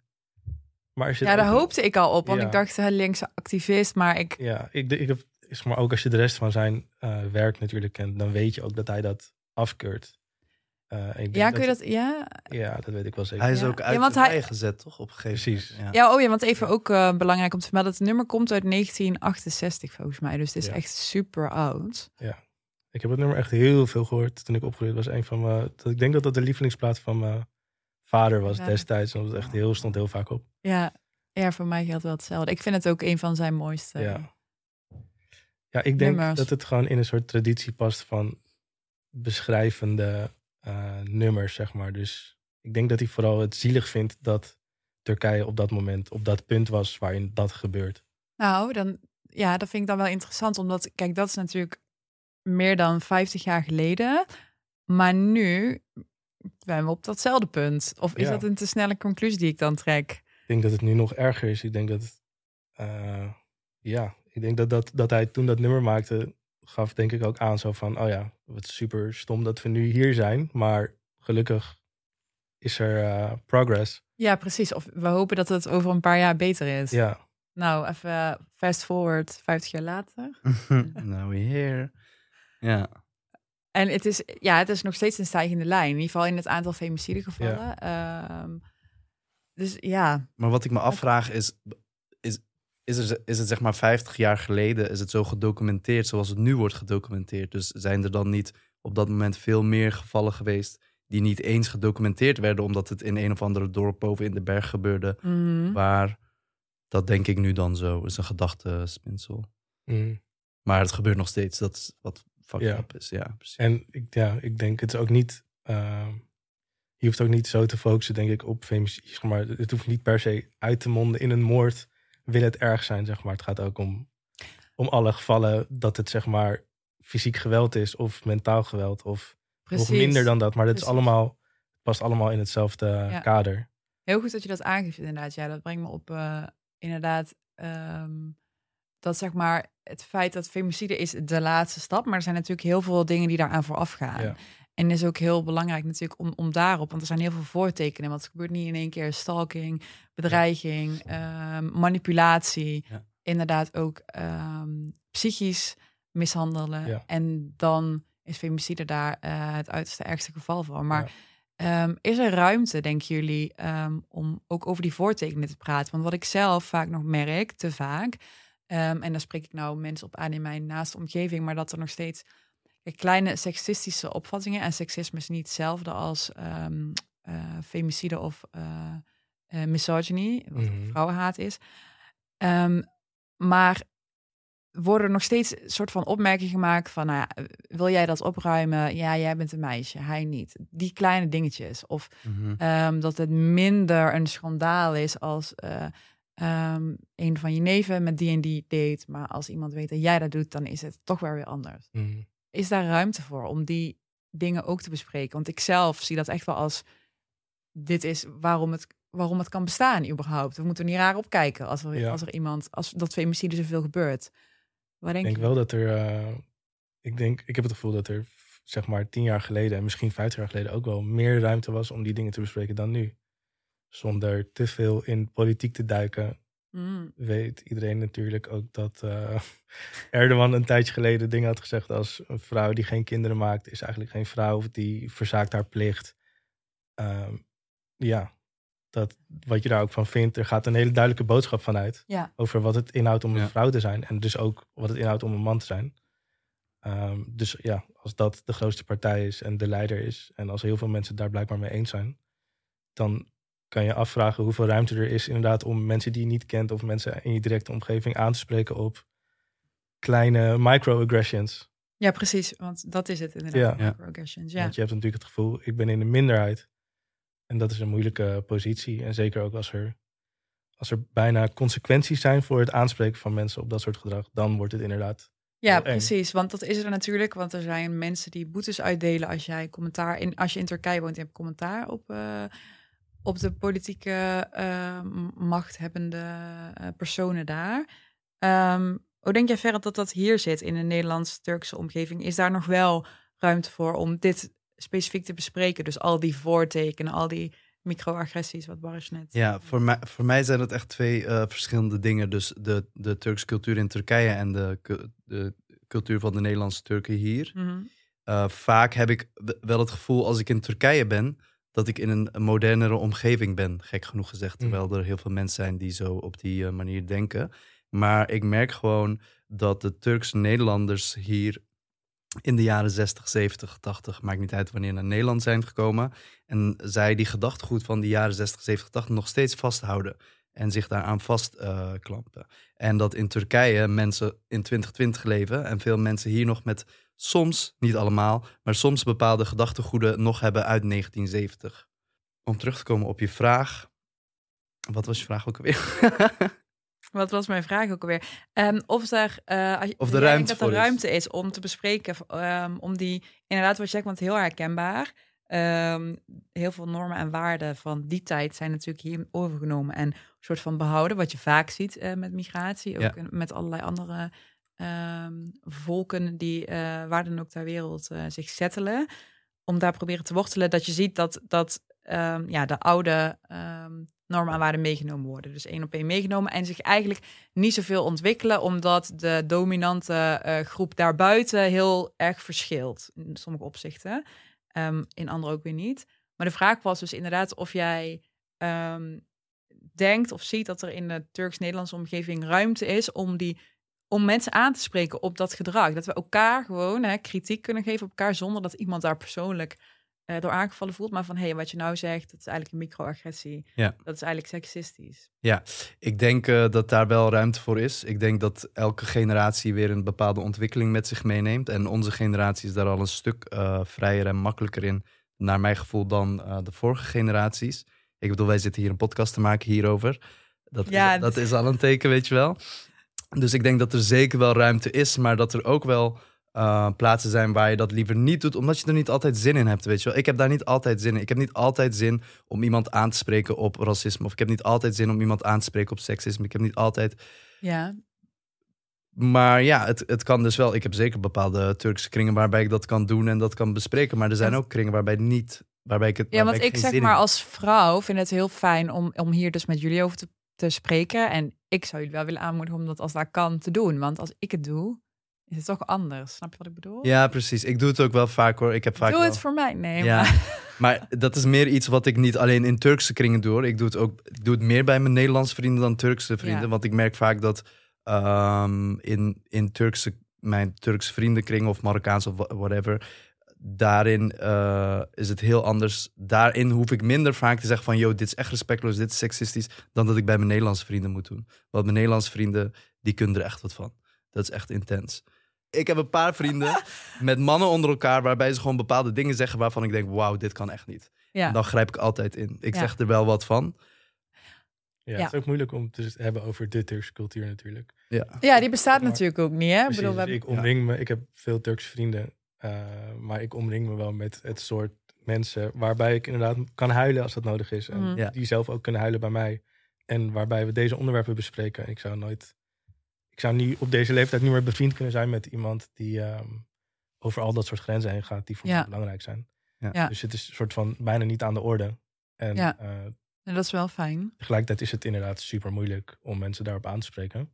Maar er zit Ja, daar een- hoopte ik al op, want Ja. ik dacht, hij linkse activist, maar ik... Ja, ik, ik heb, is maar ook als je de rest van zijn eh, werk natuurlijk kent, dan weet je ook dat hij dat afkeurt. Eh, ik denk Ja, kun je dat... Ja, Ja, dat weet ik wel zeker. Hij is Ja. ook Ja, uit want de hij- gezet, toch? Op een gegeven Precies. Ja. Ja, oh ja, want even ook eh, belangrijk om te vermelden. Het nummer komt uit 1968 volgens mij. Dus het is Ja. echt super oud. Ik heb het nummer echt heel veel gehoord toen ik opgroeide. Het was een van mijn, dat- ik denk dat dat de lievelingsplaat van mijn vader was Ja. destijds. Want het echt heel, stond heel vaak op. Ja, ja, voor mij geldt wel hetzelfde. Ik vind het ook een van zijn mooiste. Ja. Ja, ik denk Nummers. dat het gewoon in een soort traditie past van beschrijvende eh, nummers, zeg maar. Dus ik denk dat hij vooral het zielig vindt dat Turkije op dat moment, op dat punt was waarin dat gebeurt. Nou, dan, ja, dat vind ik dan wel interessant. Omdat, kijk, dat is natuurlijk meer dan 50 jaar geleden. Maar nu zijn we op datzelfde punt. Of is Ja. dat een te snelle conclusie die ik dan trek? Ik denk dat het nu nog erger is. Ik denk dat, het, eh, ja, ik denk dat, dat, dat hij toen dat nummer maakte, gaf denk ik ook aan zo van, oh ja, wat super stom dat we nu hier zijn. Maar gelukkig is er eh, progress. Ja, precies. Of we hopen dat het over een paar jaar beter is. Ja, Nou, even fast forward 50 jaar later. [laughs] nou, we here. Ja. En het is, ja, het is nog steeds een stijgende lijn. In ieder geval in het aantal femicide gevallen. Ehm, dus ja, Maar wat ik me afvraag is, is, is, er, is het zeg maar 50 jaar geleden, is het zo gedocumenteerd zoals het nu wordt gedocumenteerd? Dus zijn er dan niet op dat moment veel meer gevallen geweest die niet eens gedocumenteerd werden, omdat het in een of andere dorp boven in de berg gebeurde, mhm. waar dat denk ik nu dan zo, is een gedachtespinsel. Mm. Maar het gebeurt nog steeds, dat is wat fucked Ja. up is. Ja, precies. En ik, ja, ik denk het is ook niet. eh, je hoeft ook niet zo te focussen, denk ik, op femicide. Zeg maar, het hoeft niet per se uit te monden in een moord. Wil het erg zijn, zeg maar. Het gaat ook om, om alle gevallen dat het, zeg maar, fysiek geweld is of mentaal geweld. Of precies. nog minder dan dat. Maar dat is allemaal, past allemaal in hetzelfde Ja. kader. Heel goed dat je dat aangeeft, inderdaad. Ja, dat brengt me op, eh, inderdaad, ehm, dat zeg maar het feit dat femicide is de laatste stap, maar er zijn natuurlijk heel veel dingen die daaraan vooraf gaan. Ja. En is ook heel belangrijk natuurlijk om, om daarop, want er zijn heel veel voortekenen, want het gebeurt niet in één keer stalking, bedreiging, ehm, manipulatie, Ja. inderdaad ook ehm, psychisch mishandelen. En dan is femicide daar eh, het uiterste ergste geval van. Maar. Ehm, is er ruimte, denken jullie, om ook over die voortekenen te praten? Want wat ik zelf vaak nog merk, te vaak, ehm, en daar spreek ik nou mensen op aan in mijn naaste omgeving, maar dat er nog steeds kleine seksistische opvattingen, en seksisme is niet hetzelfde als ehm eh, femicide of eh, misogyny, wat Mhm. vrouwenhaat is. Ehm, maar worden nog steeds een soort van opmerkingen gemaakt van, nou ja, wil jij dat opruimen? Ja, jij bent een meisje, hij niet. Die kleine dingetjes. Of Mhm. dat het minder een schandaal is als ehm, een van je neven met die en die date. Maar als iemand weet dat jij dat doet, dan is het toch wel weer anders. Mm. Is daar ruimte voor om die dingen ook te bespreken? Want ik zelf zie dat echt wel als, dit is waarom het, waarom het kan bestaan überhaupt. We moeten er niet raar op kijken als er, Ja. als er iemand, als dat femicide zoveel gebeurt. Wat denk, Ik denk je? wel dat er. eh, ik, denk, ik heb het gevoel dat er, zeg maar, tien jaar geleden en misschien vijftig jaar geleden ook wel meer ruimte was om die dingen te bespreken dan nu. Zonder te veel in politiek te duiken, Mm, weet iedereen natuurlijk ook dat eh, [laughs] Erdogan een tijdje geleden dingen had gezegd als een vrouw die geen kinderen maakt, is eigenlijk geen vrouw of die verzaakt haar plicht. Ehm, ja, dat, wat je daar ook van vindt, er gaat een hele duidelijke boodschap van uit ja, over wat het inhoudt om een Ja. vrouw te zijn. En dus ook wat het inhoudt om een man te zijn. Ehm, dus ja, als dat de grootste partij is en de leider is, en als heel veel mensen het daar blijkbaar mee eens zijn, dan kan je afvragen hoeveel ruimte er is inderdaad om mensen die je niet kent of mensen in je directe omgeving aan te spreken op kleine microaggressions. ja, precies. Want dat is het inderdaad. Ja. Microaggressions, Ja. Want je hebt natuurlijk het gevoel, ik ben in de minderheid. En dat is een moeilijke positie. En zeker ook als er, als er bijna consequenties zijn voor het aanspreken van mensen op dat soort gedrag, dan wordt het inderdaad. Ja, precies. Want dat is er natuurlijk. Want er zijn mensen die boetes uitdelen als jij commentaar in. Als je in Turkije woont, je hebt commentaar op, eh, op de politieke eh, m- machthebbende eh, personen daar. Ehm, hoe denk jij verder dat dat hier zit in de Nederlands-Turkse omgeving? Is daar nog wel ruimte voor om dit specifiek te bespreken. Dus al die voortekenen, al die microagressies, wat Baris net. Ja, voor mij, voor mij zijn het echt twee eh, verschillende dingen. Dus de, de Turkse cultuur in Turkije en de, de cultuur van de Nederlandse Turken hier. Mhm. Eh, vaak heb ik wel het gevoel als ik in Turkije ben, dat ik in een modernere omgeving ben, gek genoeg gezegd. Mm. Terwijl er heel veel mensen zijn die zo op die eh, manier denken. Maar ik merk gewoon dat de Turkse Nederlanders hier in de jaren 60, 70, 80, maakt niet uit wanneer naar Nederland zijn gekomen. En zij die gedachtegoed van die jaren 60, 70, 80 nog steeds vasthouden. En zich daaraan vastklampen. en dat in Turkije mensen in 2020 leven. En veel mensen hier nog met soms, niet allemaal, maar soms bepaalde gedachtegoeden nog hebben uit 1970. Om terug te komen op je vraag. Wat was je vraag ook alweer? [laughs] Wat was mijn vraag ook alweer? Ehm, of er, eh, als je- Of de ruimte dat er is. ruimte is om te bespreken, ehm, om die, inderdaad wat je zegt, want heel herkenbaar. Ehm, heel veel normen en waarden van die tijd zijn natuurlijk hier overgenomen en een soort van behouden, wat je vaak ziet eh, met migratie, ook Ja. met allerlei andere ehm, volken die eh, waar dan ook ter wereld eh, zich settelen. Om daar proberen te wortelen, dat je ziet dat, dat ehm, ja, de oude ehm, normen en waarden meegenomen worden. Dus één op één meegenomen en zich eigenlijk niet zoveel ontwikkelen, omdat de dominante eh, groep daarbuiten heel erg verschilt in sommige opzichten. In andere ook weer niet. Maar de vraag was dus inderdaad of jij denkt of ziet dat er in de Turks-Nederlandse omgeving ruimte is om die om mensen aan te spreken op dat gedrag. Dat we elkaar gewoon hè, kritiek kunnen geven op elkaar zonder dat iemand daar persoonlijk eh, door aangevallen voelt. Maar van hé, hey, wat je nou zegt, dat is eigenlijk een microagressie. Ja. Dat is eigenlijk seksistisch. Ik denk eh, dat daar wel ruimte voor is. Ik denk dat elke generatie weer een bepaalde ontwikkeling met zich meeneemt. En onze generatie is daar al een stuk eh, vrijer en makkelijker in, naar mijn gevoel, dan de vorige generaties. Ik bedoel, wij zitten hier een podcast te maken hierover. Dat, Ja, is, dat is al een teken, weet je wel. Dus ik denk dat er zeker wel ruimte is, maar dat er ook wel eh, plaatsen zijn waar je dat liever niet doet, omdat je er niet altijd zin in hebt, weet je wel. Ik heb daar niet altijd zin in. Ik heb niet altijd zin om iemand aan te spreken op racisme, of ik heb niet altijd zin om iemand aan te spreken op seksisme. Ik heb niet altijd Ja, maar ja, het, het kan dus wel. Ik heb zeker bepaalde Turkse kringen waarbij ik dat kan doen en dat kan bespreken. Maar er zijn ook kringen waarbij niet. Waarbij ik het. ja want ik geen zeg maar als vrouw vind het heel fijn om, om hier dus met jullie over te, te spreken. En ik zou jullie wel willen aanmoedigen om dat als dat kan te doen. Want als ik het doe, is het toch anders. Snap je wat ik bedoel? Ja, precies. Ik doe het ook wel vaak hoor. Ik heb vaak. doe wel- het voor mij. Nee, Ja, maar... [laughs] maar dat is meer iets wat ik niet alleen in Turkse kringen doe. hoor. Ik doe het ook. Ik doe het meer bij mijn Nederlandse vrienden dan Turkse vrienden. Ja. Want ik merk vaak dat ehm, in, in Turkse, mijn Turkse vriendenkring of Marokkaans of wha- whatever. Daarin eh, is het heel anders. Daarin hoef ik minder vaak te zeggen van... yo, dit is echt respectloos, dit is seksistisch... dan dat ik bij mijn Nederlandse vrienden moet doen. Want mijn Nederlandse vrienden, die kunnen er echt wat van. Dat is echt intens. Ik heb een paar vrienden [laughs] met mannen onder elkaar... waarbij ze gewoon bepaalde dingen zeggen waarvan ik denk... wauw, dit kan echt niet. ja. En dan grijp ik altijd in. Ik Ja. zeg er wel wat van. Ja, Ja. Het is ook moeilijk om te hebben over de Turkse cultuur natuurlijk. Ja. ja, die bestaat Maar- natuurlijk ook niet. Hè? Precies, bedoel, we dus hebben- ik omring me, ik heb veel Turkse vrienden, maar ik omring me wel met het soort mensen waarbij ik inderdaad kan huilen als dat nodig is. En Mhm. Ja. die zelf ook kunnen huilen bij mij. En waarbij we deze onderwerpen bespreken. Ik zou nooit, ik zou nu op deze leeftijd niet meer bevriend kunnen zijn met iemand die ehm, over al dat soort grenzen heen gaat die voor Ja. mij belangrijk zijn. Ja. Dus het is een soort van bijna niet aan de orde. En Ja. eh, En dat is wel fijn. tegelijkertijd is het inderdaad super moeilijk om mensen daarop aan te spreken.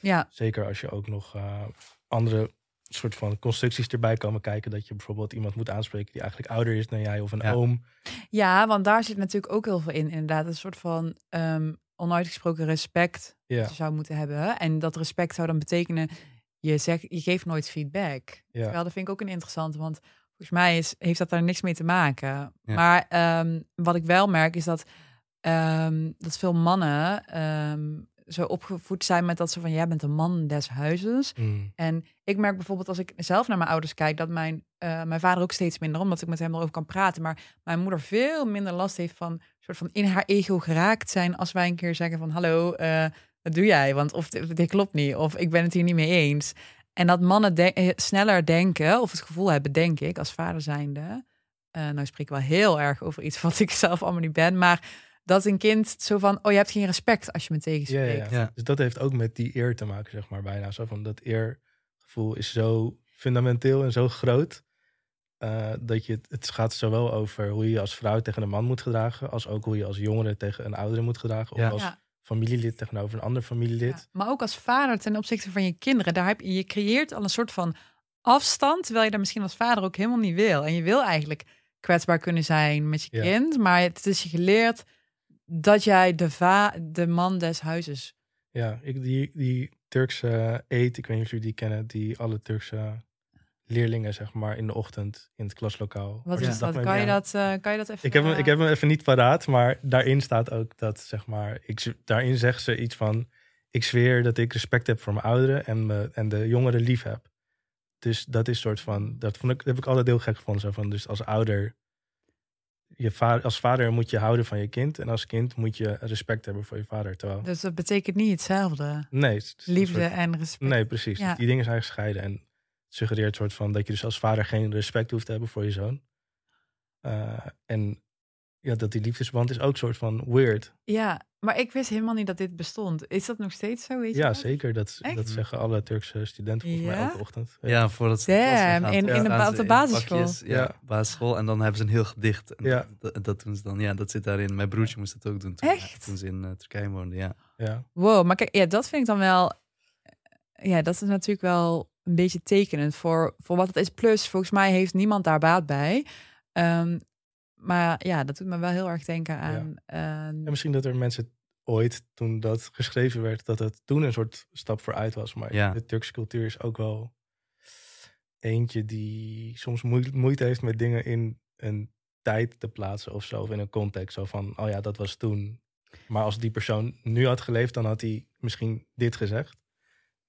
Ja, Zeker als je ook nog eh, andere soort van constructies erbij komen kijken. Dat je bijvoorbeeld iemand moet aanspreken die eigenlijk ouder is dan jij of een Ja. oom. ja, want daar zit natuurlijk ook heel veel in. Inderdaad, een soort van ehm, onuitgesproken respect Ja, dat je zou moeten hebben. En dat respect zou dan betekenen, je, zegt, je geeft nooit feedback. ja. Terwijl dat vind ik ook een interessante, want volgens mij is, heeft dat daar niks mee te maken. Ja. Maar ehm, wat ik wel merk is dat, ehm, dat veel mannen ehm, zo opgevoed zijn met dat ze van, jij bent een man des huizes. Mm. En ik merk bijvoorbeeld als ik zelf naar mijn ouders kijk, dat mijn, eh, mijn vader ook steeds minder, omdat ik met hem erover kan praten. Maar mijn moeder veel minder last heeft van soort van in haar ego geraakt zijn als wij een keer zeggen van hallo, eh, wat doe jij? Want of dit, dit klopt niet, of ik ben het hier niet mee eens. En dat mannen de- eh, sneller denken, of het gevoel hebben, denk ik, als vader zijnde. eh nou spreek ik wel heel erg over iets [laughs] wat ik zelf allemaal niet ben, maar dat een kind zo van, oh je hebt geen respect als je me tegenspreekt. ja, ja. Ja. Dus dat heeft ook met die eer te maken, zeg maar, bijna. Zo van dat eergevoel is zo fundamenteel en zo groot. eh, dat je, het gaat zowel over hoe je als vrouw tegen een man moet gedragen, als ook hoe je als jongere tegen een oudere moet gedragen. Of Ja. als Ja. familielid tegenover een ander familielid. Ja, maar ook als vader ten opzichte van je kinderen. Daar heb je, je creëert al een soort van afstand, terwijl je dat misschien als vader ook helemaal niet wil. En je wil eigenlijk kwetsbaar kunnen zijn met je Ja. kind, maar het is je geleerd dat jij de, va de man des huizes. Ja, ik, die, die Turkse eet, ik weet niet of jullie die kennen, die alle Turkse leerlingen, zeg maar, in de ochtend in het klaslokaal. Wat Ja. is dat? Kan je dat, eh, kan je dat even? Ik heb, hem, ik heb hem even niet paraat, maar daarin staat ook dat, zeg maar, ik, daarin zegt ze iets van, ik zweer dat ik respect heb voor mijn ouderen en, me, en de jongeren lief heb. Dus dat is soort van, dat vond ik, dat heb ik altijd heel gek gevonden. Zo van, dus als ouder, je vader, als vader moet je houden van je kind en als kind moet je respect hebben voor je vader. Terwijl, Dus dat betekent niet hetzelfde. nee, het Liefde soort- en respect. Nee, precies. Ja. Die dingen zijn gescheiden. En het suggereert soort van dat je dus als vader geen respect hoeft te hebben voor je zoon. Eh, en ja, dat die liefdesband is ook soort van weird. Ja, maar ik wist helemaal niet dat dit bestond. Is dat nog steeds zo? Weet je Ja, dat? zeker. Dat, Echt? dat zeggen alle Turkse studenten volgens mij Ja? elke ochtend. Ja, voordat ze Damn, gaan, in- in de op de in basisschool. pakjes, ja, Ja. basisschool. En dan hebben ze een heel gedicht. En Ja. dat, dat doen ze dan. Ja, dat zit daarin. Mijn broertje moest het ook doen toen, Echt? toen ze in eh, Turkije woonden. Ja. Ja, Wow, maar kijk, ja, dat vind ik dan wel. Ja, dat is natuurlijk wel een beetje tekenend voor, voor wat het is. Plus, volgens mij heeft niemand daar baat bij. Ehm, maar ja, dat doet me wel heel erg denken aan. ehm, en misschien dat er mensen ooit, toen dat geschreven werd, dat het toen een soort stap vooruit was. Maar Ja. de Turkse cultuur is ook wel eentje die soms moe- moeite heeft met dingen in een tijd te plaatsen of zo. Of in een context. Zo van, oh ja, dat was toen. Maar als die persoon nu had geleefd, dan had hij misschien dit gezegd.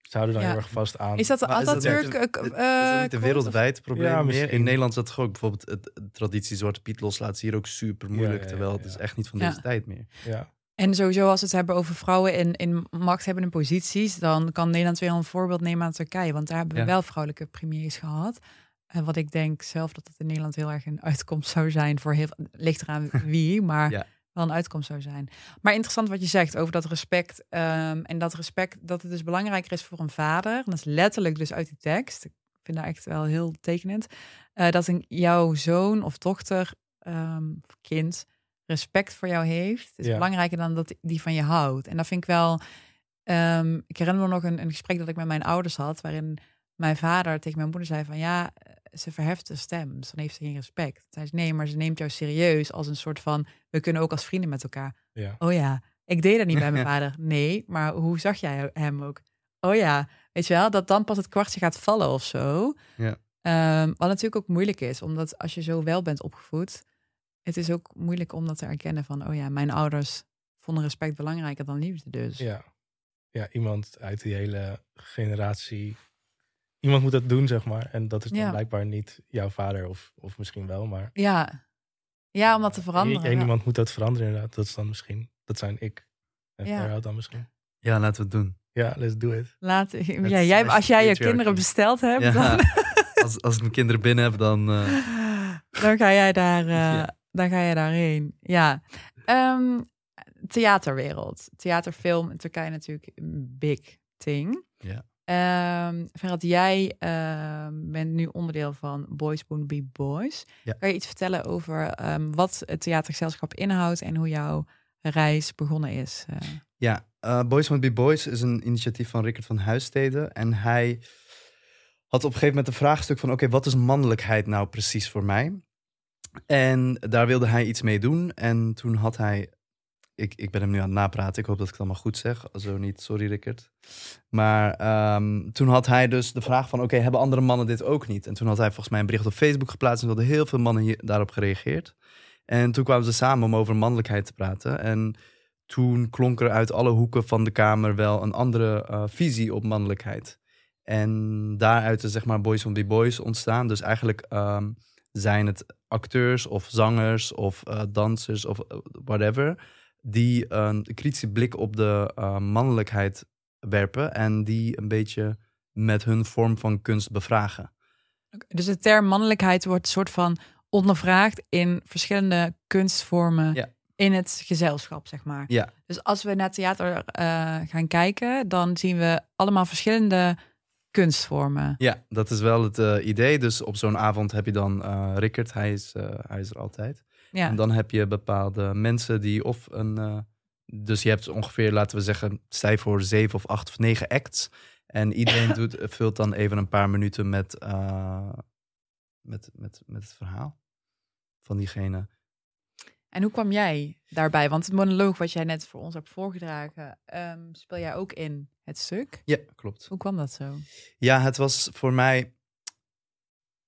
Ze houden dan Ja. heel erg vast aan. is dat de Maar is dat Atatürk? eh, Is dat eh, niet een wereldwijd probleem Ja, meer? In Nederland is dat toch ook bijvoorbeeld het, de traditie Zwarte Piet loslaten is hier ook super moeilijk. ja, ja, terwijl het ja. is echt niet van Ja. deze tijd meer. ja. En sowieso als we het hebben over vrouwen in, in machthebbende posities, dan kan Nederland weer een voorbeeld nemen aan Turkije. Want daar hebben we wel vrouwelijke premiers gehad. En wat ik denk zelf dat het in Nederland heel erg een uitkomst zou zijn voor heel ligt eraan wie, [laughs] maar Ja. Wel een uitkomst zou zijn. Maar interessant wat je zegt over dat respect. ehm, en dat respect dat het dus belangrijker is voor een vader. En dat is letterlijk dus uit die tekst. Ik vind dat echt wel heel tekenend. eh, dat een, jouw zoon of dochter ehm, of kind respect voor jou heeft, is Ja. belangrijker dan dat die van je houdt. En dat vind ik wel. ehm, ik herinner me nog een, een gesprek dat ik met mijn ouders had, waarin mijn vader tegen mijn moeder zei van ja, ze verheft de stem, dus dan heeft ze geen respect. Zij zei nee, maar ze neemt jou serieus als een soort van we kunnen ook als vrienden met elkaar. ja. Oh ja, ik deed dat niet bij mijn [laughs] vader. Nee, maar hoe zag jij hem ook? Oh ja, weet je wel, dat dan pas het kwartje gaat vallen of zo. Ja. Ehm, wat natuurlijk ook moeilijk is, omdat als je zo wel bent opgevoed, het is ook moeilijk om dat te erkennen van, oh ja, mijn ouders vonden respect belangrijker dan liefde dus. Ja. ja, iemand uit die hele generatie. Iemand moet dat doen, zeg maar. En dat is dan Ja. blijkbaar niet jouw vader, of, of misschien wel, maar. Ja, ja om dat te veranderen. Eén ja. iemand moet dat veranderen, inderdaad. Dat is dan misschien. Dat zijn ik. En Ja. Farah dan misschien. Ja, laten we het doen. Ja, let's do it. Laat, [laughs] ja, jij, als jij je kinderen besteld hebt, Ja. dan, [laughs] als, als ik mijn kinderen binnen heb, dan... eh, [laughs] dan ga jij daar, eh, Ja. dan ga je daarheen. Ja. Ehm, theaterwereld. Theaterfilm in Turkije natuurlijk een big thing. Ja. Ehm Ferhat, jij ehm, bent nu onderdeel van Boys Won't Be Boys. Ja. Kan je iets vertellen over ehm, wat het theatergezelschap inhoudt en hoe jouw reis begonnen is? Eh, Ja, eh, Boys Want Be Boys is een initiatief van Rickert van Huistede. En hij had op een gegeven moment een vraagstuk van... oké, wat is mannelijkheid nou precies voor mij? En daar wilde hij iets mee doen. En toen had hij... Ik, ik ben hem nu aan het napraten. Ik hoop dat ik het allemaal goed zeg. Zo niet, sorry Rickert. Maar ehm, toen had hij dus de vraag van... oké, hebben andere mannen dit ook niet? En toen had hij volgens mij een bericht op Facebook geplaatst... en hadden heel veel mannen hier, daarop gereageerd. En toen kwamen ze samen om over mannelijkheid te praten. En toen klonk er uit alle hoeken van de kamer wel een andere eh, visie op mannelijkheid. En daaruit is zeg maar Boys on Be Boys ontstaan. Dus eigenlijk ehm, zijn het acteurs of zangers of eh, dansers of eh, whatever... die een kritische blik op de eh, mannelijkheid werpen... en die een beetje met hun vorm van kunst bevragen. Dus de term mannelijkheid wordt soort van ondervraagd in verschillende kunstvormen Ja. in het gezelschap, zeg maar. Ja. Dus als we naar theater eh, gaan kijken, dan zien we allemaal verschillende kunstvormen. Ja, dat is wel het eh, idee. Dus op zo'n avond heb je dan eh Rickert, hij is, hij is er altijd. Ja. En dan heb je bepaalde mensen die of een... eh, dus je hebt ongeveer, laten we zeggen, stij voor zeven of acht of negen acts. En iedereen [laughs] doet, vult dan even een paar minuten met, eh, met, met, met het verhaal van diegene. En hoe kwam jij daarbij? Want het monoloog wat jij net voor ons hebt voorgedragen, ehm, speel jij ook in het stuk. Ja, klopt. Hoe kwam dat zo? Ja, het was voor mij.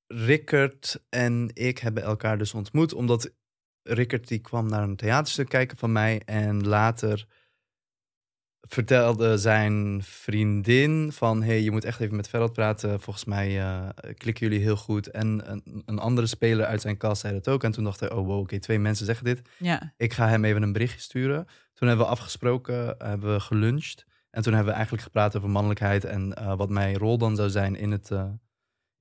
Rickert en ik hebben elkaar dus ontmoet. Omdat Rickert die kwam naar een theaterstuk kijken van mij. En later vertelde zijn vriendin van... hey, je moet echt even met Ferrat praten. Volgens mij eh, klikken jullie heel goed. En een, een andere speler uit zijn cast zei dat ook. En toen dacht hij, oh wow, oké, twee mensen zeggen dit. Ja, Ik ga hem even een berichtje sturen. Toen hebben we afgesproken, hebben we geluncht. En toen hebben we eigenlijk gepraat over mannelijkheid en eh, wat mijn rol dan zou zijn in het, eh,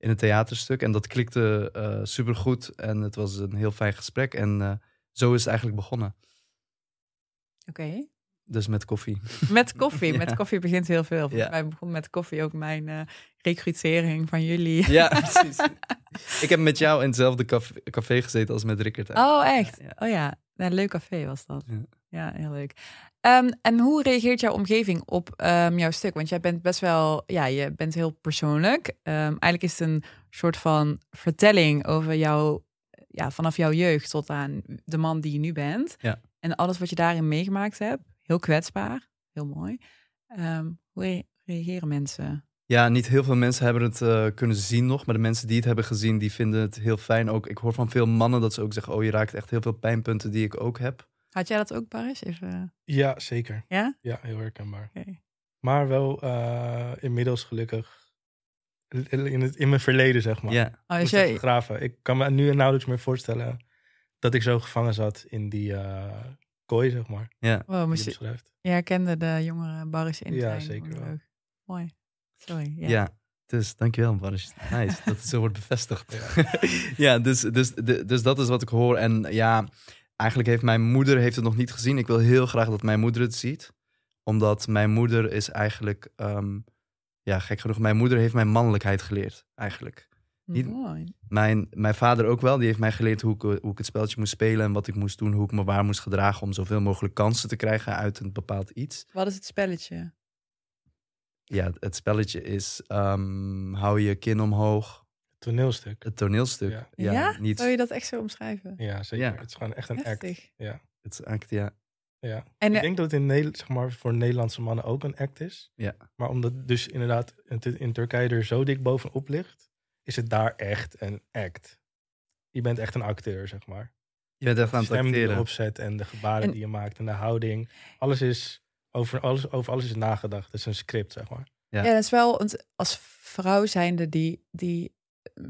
in het theaterstuk. En dat klikte eh supergoed en het was een heel fijn gesprek. En eh, zo is het eigenlijk begonnen. oké. Dus met koffie. Met koffie. [laughs] Ja. Met koffie begint heel veel. Volgens Ja. mij begon met koffie ook mijn eh recrutering van jullie. Ja, [laughs] precies. Ik heb met jou in hetzelfde café, café gezeten als met Rickert. Oh, echt? Ja, Oh ja, een leuk café was dat. Ja. Heel leuk. Ehm, en hoe reageert jouw omgeving op ehm, jouw stuk? Want jij bent best wel, ja, je bent heel persoonlijk. Ehm, eigenlijk is het een soort van vertelling over jou, ja, vanaf jouw jeugd tot aan de man die je nu bent. Ja. En alles wat je daarin meegemaakt hebt. Heel kwetsbaar, heel mooi. Hoe re- reageren mensen? Ja, niet heel veel mensen hebben het eh, kunnen zien nog. Maar de mensen die het hebben gezien, die vinden het heel fijn. Ook, ik hoor van veel mannen dat ze ook zeggen... oh, je raakt echt heel veel pijnpunten die ik ook heb. Had jij dat ook, Baris? Even, Ja, zeker. ja? Ja, heel herkenbaar. Oké. Maar wel eh, inmiddels gelukkig in, het, in mijn verleden, zeg maar. Ja, Oh, Ik dus moest even jij, graven. Ik kan me nu nauwelijks meer voorstellen dat ik zo gevangen zat in die eh, kooi, zeg maar. ja. wow, moest je je, herkende de jongere Baris in Ja, zeker wel. Mooi. Sorry. Ja. Ja. dus dankjewel, Baris. Nice, dat het zo wordt bevestigd. [laughs] Ja, dus, dus, de- dus dat is wat ik hoor. En ja, eigenlijk heeft mijn moeder heeft het nog niet gezien. Ik wil heel graag dat mijn moeder het ziet. Omdat mijn moeder is eigenlijk... ehm, ja, gek genoeg. Mijn moeder heeft mij mannelijkheid geleerd, eigenlijk. Niet- Mooi. Mijn, mijn vader ook wel. Die heeft mij geleerd hoe ik, hoe ik het spelletje moest spelen... en wat ik moest doen, hoe ik me waar moest gedragen... om zoveel mogelijk kansen te krijgen uit een bepaald iets. Wat is het spelletje? Ja, het spelletje is... ehm, hou je kin omhoog. Toneelstuk. Het toneelstuk. Ja. Ja? niet... Zou je dat echt zo omschrijven? Ja, zeker. Ja. Het is gewoon echt een act. Ja. Het is act, ja. ja. En ik eh, denk dat het in Nederland, zeg maar, voor Nederlandse mannen ook een act is. Ja. Maar omdat dus inderdaad in Turkije er zo dik bovenop ligt, is het daar echt een act. Je bent echt een acteur, zeg maar. Je bent echt De aan het stem die je acteren. opzet en de gebaren En- die je maakt en de houding. Alles is, over alles, over alles is nagedacht. Het is een script, zeg maar. Ja. ja, dat is wel want als vrouw zijnde die, die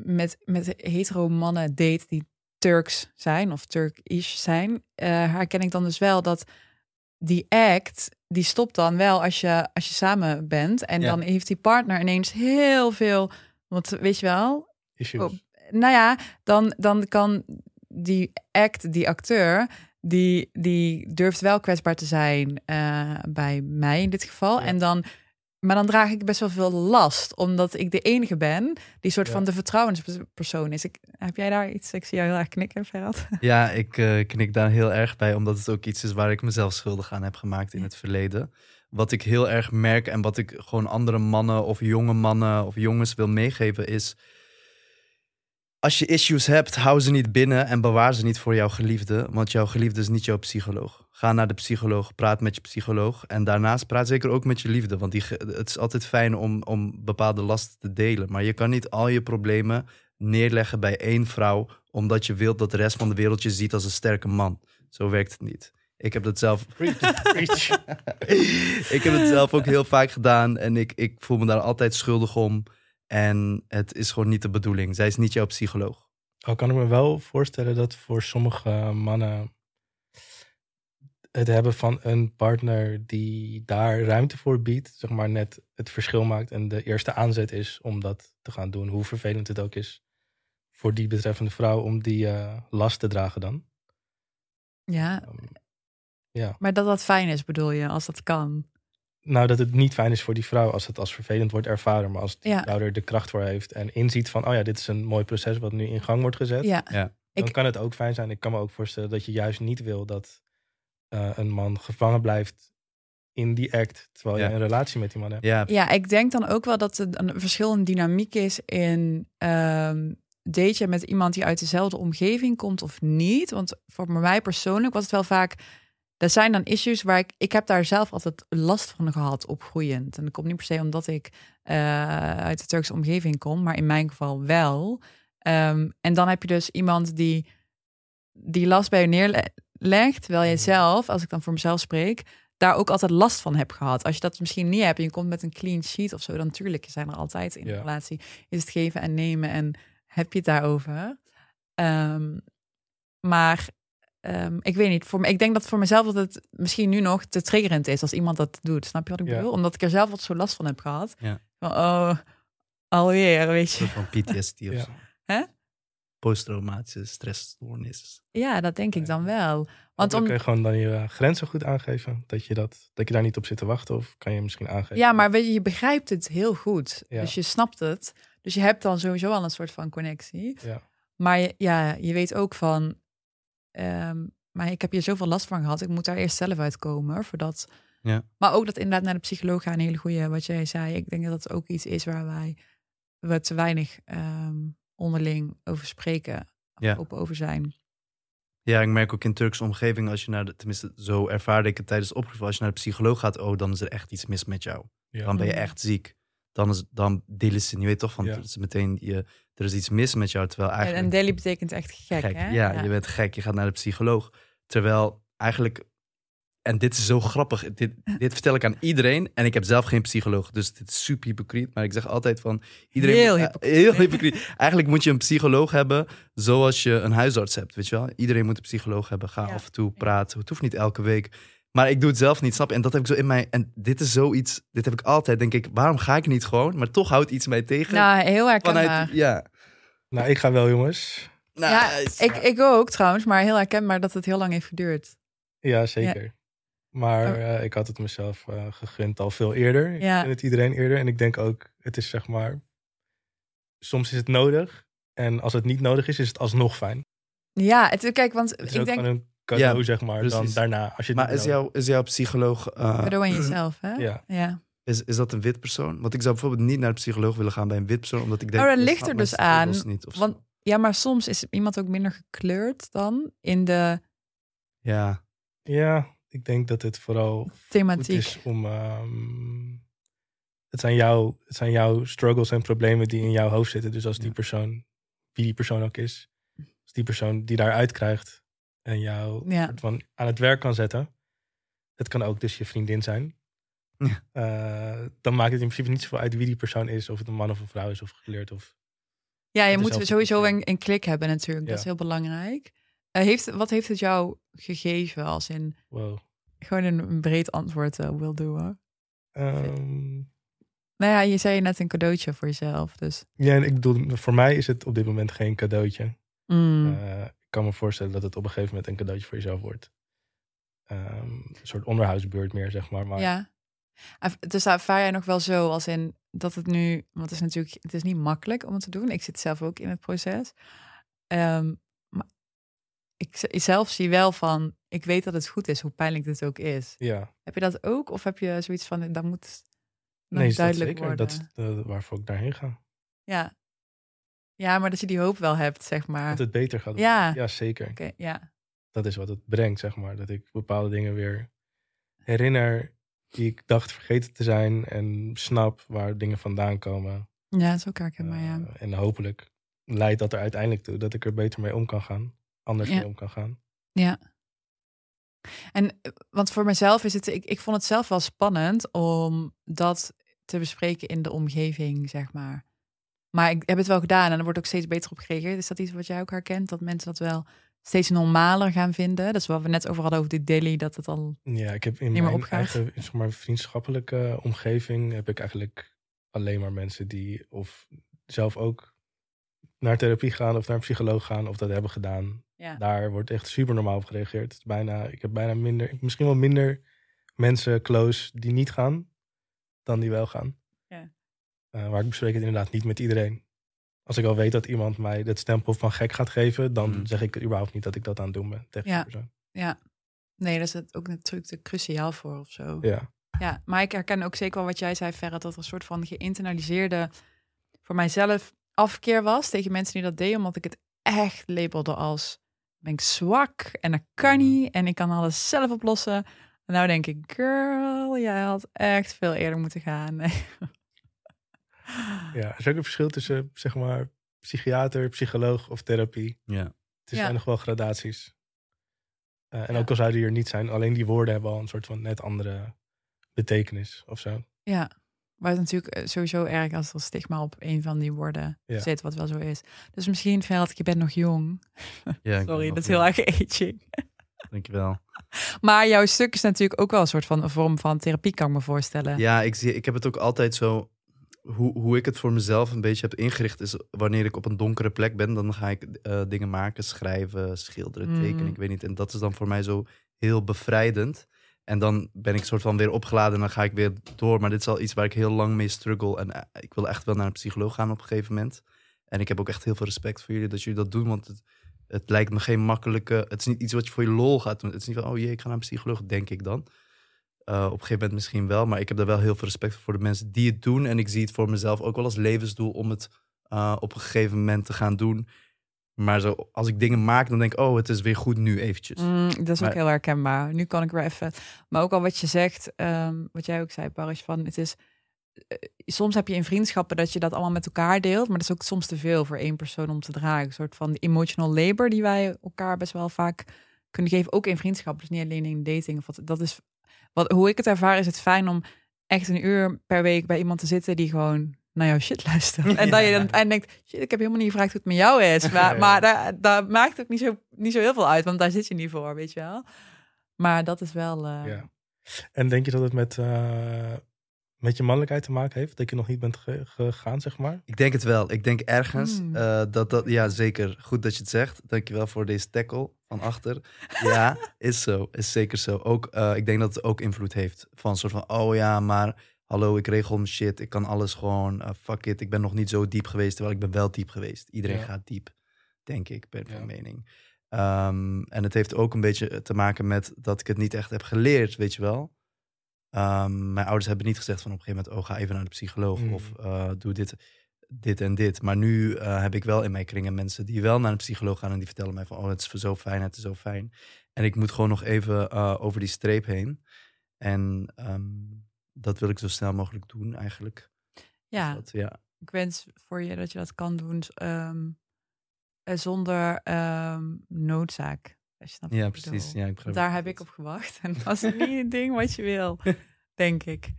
met, met hetero mannen date die Turks zijn of Turkish zijn, eh, herken ik dan dus wel dat die act, die stopt dan wel als je, als je samen bent. En Ja. dan heeft die partner ineens heel veel, want weet je wel. Oh, nou ja, dan, dan kan die act, die acteur, die, die durft wel kwetsbaar te zijn eh, bij mij in dit geval. Ja. En dan, maar dan draag ik best wel veel last, omdat ik de enige ben die soort Ja. van de vertrouwenspersoon is. Ik, heb jij daar iets? Ik zie jou heel erg knikken, Ferhat. [laughs] Ja, ik eh, knik daar heel erg bij, omdat het ook iets is waar ik mezelf schuldig aan heb gemaakt in het verleden. Wat ik heel erg merk en wat ik gewoon andere mannen of jonge mannen of jongens wil meegeven is... Als je issues hebt, hou ze niet binnen en bewaar ze niet voor jouw geliefde. Want jouw geliefde is niet jouw psycholoog. Ga naar de psycholoog, praat met je psycholoog. En daarnaast praat zeker ook met je liefde. Want die, het is altijd fijn om, om bepaalde lasten te delen. Maar je kan niet al je problemen neerleggen bij één vrouw. Omdat je wilt dat de rest van de wereld je ziet als een sterke man. Zo werkt het niet. Ik heb dat zelf. [laughs] Preach, preach. [laughs] ik heb het zelf ook heel vaak gedaan. En ik, ik voel me daar altijd schuldig om. En het is gewoon niet de bedoeling. Zij is niet jouw psycholoog. Al kan ik me wel voorstellen dat voor sommige mannen het hebben van een partner die daar ruimte voor biedt, zeg maar net het verschil maakt en de eerste aanzet is om dat te gaan doen, hoe vervelend het ook is voor die betreffende vrouw om die eh, last te dragen dan. Ja, Ehm, ja, maar dat dat fijn is, bedoel je, als dat kan. Nou, dat het niet fijn is voor die vrouw als het als vervelend wordt ervaren. Maar als die Ja. vrouw er de kracht voor heeft en inziet van... oh ja, dit is een mooi proces wat nu in gang wordt gezet. Ja. Ja. Dan Ik- kan het ook fijn zijn. Ik kan me ook voorstellen dat je juist niet wil dat eh, een man gevangen blijft in die act... terwijl Ja. je een relatie met die man hebt. Ja, Ja, ik denk dan ook wel dat er een verschil in dynamiek is in ehm date je met iemand die uit dezelfde omgeving komt of niet. Want voor mij persoonlijk was het wel vaak. Er zijn dan issues waar ik. Ik heb daar zelf altijd last van gehad opgroeiend. En dat komt niet per se omdat ik eh, uit de Turkse omgeving kom, maar in mijn geval wel. Ehm, en dan heb je dus iemand die die last bij je neerlegt, terwijl Mhm. zelf, als ik dan voor mezelf spreek, daar ook altijd last van hebt gehad. Als je dat misschien niet hebt en je komt met een clean sheet of zo, dan natuurlijk zijn er altijd in Ja. relatie is het geven en nemen en heb je het daarover. Ehm, maar ehm, ik weet niet, voor me, ik denk dat voor mezelf dat het misschien nu nog te triggerend is als iemand dat doet. Snap je wat ik Ja. bedoel? Omdat ik er zelf wat zo last van heb gehad. Ja. Van, oh, alweer, weet een je. soort van PTSD of [laughs] zo. Hè? Posttraumatische stressstoornis. Ja, dat denk ik dan wel. Want dan om, kun je gewoon dan je eh, grenzen goed aangeven. Dat je, dat, dat je daar niet op zit te wachten. Of kan je misschien aangeven. Ja, maar weet je, je begrijpt het heel goed. Ja. Dus je snapt het. Dus je hebt dan sowieso al een soort van connectie. Ja. Maar je, ja, je weet ook van... ehm, maar ik heb hier zoveel last van gehad. Ik moet daar eerst zelf uitkomen. Voordat... Ja. Maar ook dat inderdaad naar de psycholoog gaan. Een hele goede, wat jij zei. Ik denk dat dat ook iets is waar wij we te weinig ehm, onderling over spreken. Ja. open over zijn. Ja, ik merk ook in Turkse omgeving, als je naar de, tenminste zo ervaarde ik het tijdens opgevoed, als je naar de psycholoog gaat, oh, dan is er echt iets mis met jou. Ja. Dan ben je echt ziek. Dan, is, dan delen ze, je weet toch van, Ja. het is meteen, je, er is iets mis met jou, terwijl En, eigenlijk... en daily betekent echt gek, gek. hè? Ja, je bent gek, je gaat naar de psycholoog. Terwijl eigenlijk, en dit is zo grappig, dit, dit vertel ik aan iedereen. En ik heb zelf geen psycholoog, dus dit is super hypocriet. Maar ik zeg altijd van, iedereen... Heel eh, hypocriet. heel hypocriet. [laughs] Eigenlijk moet je een psycholoog hebben zoals je een huisarts hebt, weet je wel. Iedereen moet een psycholoog hebben. Ga Ja. af en toe praten. Het hoeft niet elke week. Maar ik doe het zelf niet, snap je? En dat heb ik zo in mij. En dit is zoiets, dit heb ik altijd, denk ik, waarom ga ik niet gewoon? Maar toch houdt iets mij tegen. Nou, heel herkenbaar. vanuit, ja. Nou, ik ga wel, jongens. Ja, ik, ik ook trouwens, maar heel herkenbaar dat het heel lang heeft geduurd. Ja, zeker. Maar Oh. eh, ik had het mezelf eh, gegund al veel eerder. Ik Ja. gun het iedereen eerder. En ik denk ook, het is zeg maar... Soms is het nodig. En als het niet nodig is, is het alsnog fijn. Ja, het, kijk, want Het is ik ook denk gewoon een cadeau, Ja, zeg maar, dan daarna. Als je Maar is, jouw is jouw psycholoog... eh, cadeau aan jezelf, hè? Ja. ja. Is, is dat een wit persoon? Want ik zou bijvoorbeeld niet naar de psycholoog willen gaan bij een wit persoon, omdat ik denk... Oh, dat ligt er dus aan, Niet. Want ja, maar soms is iemand ook minder gekleurd dan in de Ja, Ja, ik denk dat het vooral goed thematiek. is om... ehm, het, zijn jouw, het zijn jouw struggles en problemen die in jouw hoofd zitten. Dus als die Ja. persoon, wie die persoon ook is... Als die persoon die daaruit krijgt en jou Ja. soort van aan het werk kan zetten... Het kan ook dus je vriendin zijn. Ja. Eh, dan maakt het in principe niet zoveel uit wie die persoon is. Of het een man of een vrouw is of gekleurd. Of... Ja, je moet sowieso een, een klik hebben natuurlijk. Dat is heel belangrijk. Eh, heeft, wat heeft het jou gegeven als in Wow. gewoon een, een breed antwoord eh, wil doen? hoor. Ehm, Nou ja, je zei net een cadeautje voor jezelf. Dus ja, en ik bedoel, voor mij is het op dit moment geen cadeautje. mm, Eh, ik kan me voorstellen dat het op een gegeven moment een cadeautje voor jezelf wordt. Ehm, een soort onderhoudsbeurt meer, zeg maar. maar ja. Erv- Dus ervaar jij nog wel zo als in dat het nu, want het is natuurlijk, het is niet makkelijk om het te doen. Ik zit zelf ook in het proces. Ehm, ik, zelf zie wel van, ik weet dat het goed is, hoe pijnlijk dit ook is. ja, Heb je dat ook? Of heb je zoiets van, dat moet nog nee, is dat duidelijk zeker. worden? Dat is waarvoor ik daarheen ga. Ja. ja, maar dat je die hoop wel hebt, zeg maar. Dat het beter gaat. worden. Ja. ja, zeker. Ja. Dat is wat het brengt, zeg maar. Dat ik bepaalde dingen weer herinner die ik dacht vergeten te zijn. En snap waar dingen vandaan komen. Ja, dat is ook herkenbaar, ja. Eh, en hopelijk leidt dat er uiteindelijk toe dat ik er beter mee om kan gaan. Anders mee om kan gaan. Ja. En eh, want voor mezelf is het, ik, ik vond het zelf wel spannend om dat te bespreken in de omgeving, zeg maar. Maar ik heb het wel gedaan en er wordt ook steeds beter op gereageerd. Is dat iets wat jij ook herkent? Dat mensen dat wel steeds normaler gaan vinden? Dat is wat we net over hadden over dit daily, dat het al... Ja, ik heb in mijn opgaat. eigen zeg maar, vriendschappelijke omgeving heb ik eigenlijk alleen maar mensen die of zelf ook naar therapie gaan of naar een psycholoog gaan of dat hebben gedaan. Ja. Daar wordt echt super normaal op gereageerd. Het is bijna, ik heb bijna minder, misschien wel minder mensen close die niet gaan. dan die wel gaan. Ja. Eh, maar ik bespreek het inderdaad niet met iedereen. Als ik al weet dat iemand mij het stempel van gek gaat geven, dan Mm. zeg ik überhaupt niet dat ik dat aan het doen ben tegen Ja. die persoon. Ja. Nee, daar is het ook natuurlijk te cruciaal voor of zo. Ja. Ja, maar ik herken ook zeker wel wat jij zei, Ferret, dat er een soort van geïnternaliseerde voor mijzelf afkeer was tegen mensen die dat deden, omdat ik het echt labelde als ben ik zwak en dat kan niet en ik kan alles zelf oplossen. En nou denk ik, girl, jij had echt veel eerder moeten gaan. Nee. [laughs] ja. Er is ook een verschil tussen, zeg maar, psychiater, psycholoog of therapie. Ja. Het Ja. zijn nog wel gradaties. Eh, en Ja. ook al zouden die er niet zijn, alleen die woorden hebben al een soort van net andere betekenis of zo. Ja, maar het is natuurlijk eh, sowieso erg als er stigma op een van die woorden Ja. zit, wat wel zo is. Dus misschien, Ferret, je bent nog jong. ja Sorry, dat is heel erg aging. Dankjewel. [laughs] Maar jouw stuk is natuurlijk ook wel een soort van een vorm van therapie, kan ik me voorstellen. Ja, ik, zie, ik heb het ook altijd zo. Hoe, hoe ik het voor mezelf een beetje heb ingericht, is wanneer ik op een donkere plek ben, dan ga ik eh, dingen maken, schrijven, schilderen, Mm. tekenen. Ik weet niet. En dat is dan voor mij zo heel bevrijdend. En dan ben ik soort van weer opgeladen en dan ga ik weer door. Maar dit is al iets waar ik heel lang mee struggle. En eh, ik wil echt wel naar een psycholoog gaan op een gegeven moment. En ik heb ook echt heel veel respect voor jullie dat jullie dat doen. Want het, het lijkt me geen makkelijke. Het is niet iets wat je voor je lol gaat doen. Het is niet van, oh jee, ik ga naar een psycholoog, denk ik dan. Uh, op een gegeven moment misschien wel, maar ik heb daar wel heel veel respect voor de mensen die het doen. En ik zie het voor mezelf ook wel als levensdoel om het uh, op een gegeven moment te gaan doen. Maar zo, als ik dingen maak, dan denk ik, oh, het is weer goed nu eventjes. Mm, dat is ook heel herkenbaar. Nu kan ik weer even. Maar ook al wat je zegt, ehm, wat jij ook zei, Paris, van het is. eh, soms heb je in vriendschappen dat je dat allemaal met elkaar deelt, maar dat is ook soms te veel voor één persoon om te dragen. Een soort van emotional labor die wij elkaar best wel vaak kunnen geven, ook in vriendschappen, dus niet alleen in dating. Of wat, dat is wat, hoe ik het ervaar, is het fijn om echt een uur per week bij iemand te zitten die gewoon naar jouw shit luistert. [laughs] En dat je dan aan het eind denkt, shit, ik heb helemaal niet gevraagd hoe het met jou is. Maar, Ja, ja. maar daar, daar maakt het niet zo, niet zo heel veel uit, want daar zit je niet voor, weet je wel. Maar dat is wel... eh, Ja. En denk je dat het met, eh, met je mannelijkheid te maken heeft? Dat je nog niet bent ge- gegaan, zeg maar? Ik denk het wel. Ik denk ergens Hmm. eh, dat dat, ja zeker, goed dat je het zegt. Dankjewel voor deze tackle van achter. ja, [laughs] is zo, is zeker zo. Ook, eh, ik denk dat het ook invloed heeft van een soort van, oh ja, maar hallo, ik regel mijn shit, ik kan alles gewoon, eh, fuck it, ik ben nog niet zo diep geweest, terwijl ik ben wel diep geweest. Iedereen Ja. gaat diep, denk ik, ben Ja. van mening. Ehm, en het heeft ook een beetje te maken met dat ik het niet echt heb geleerd, weet je wel. Ehm, mijn ouders hebben niet gezegd van op een gegeven moment, oh, ga even naar de psycholoog Mm. of eh, doe dit, dit en dit. Maar nu eh, heb ik wel in mijn kringen mensen die wel naar een psycholoog gaan en die vertellen mij van, oh, het is zo fijn, het is zo fijn. En ik moet gewoon nog even eh, over die streep heen. En ehm, dat wil ik zo snel mogelijk doen, eigenlijk. ja, Dat, ja. ik wens voor je dat je dat kan doen ehm, eh, zonder ehm, noodzaak. Als je ja, precies. Ja, ik Daar heb ik op gewacht. En [laughs] dat is niet het ding wat je wil, [laughs] denk ik.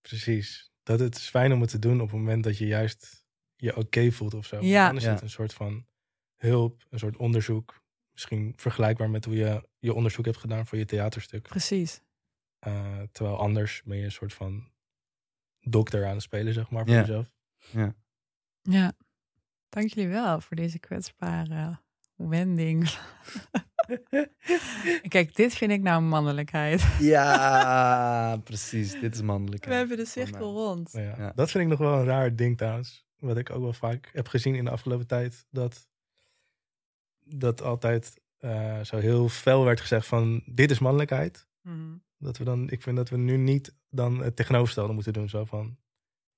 Precies. Dat het is fijn om het te doen op het moment dat je juist je oké voelt of zo. Ja. Dan is Ja. het een soort van hulp, een soort onderzoek. Misschien vergelijkbaar met hoe je je onderzoek hebt gedaan voor je theaterstuk. Precies. Eh, terwijl anders ben je een soort van dokter aan het spelen, zeg maar, voor Ja. jezelf. Ja. Dank jullie wel voor deze kwetsbare wending. [laughs] Kijk, dit vind ik nou mannelijkheid. Ja, [laughs] precies. Dit is mannelijk. We hebben de cirkel rond. Maar ja, Ja. Dat vind ik nog wel een raar ding trouwens. Wat ik ook wel vaak heb gezien in de afgelopen tijd. Dat, dat altijd eh, zo heel fel werd gezegd van dit is mannelijkheid. Mhm. Dat we dan, ik vind dat we nu niet dan het tegenovergestelde moeten doen. Zo van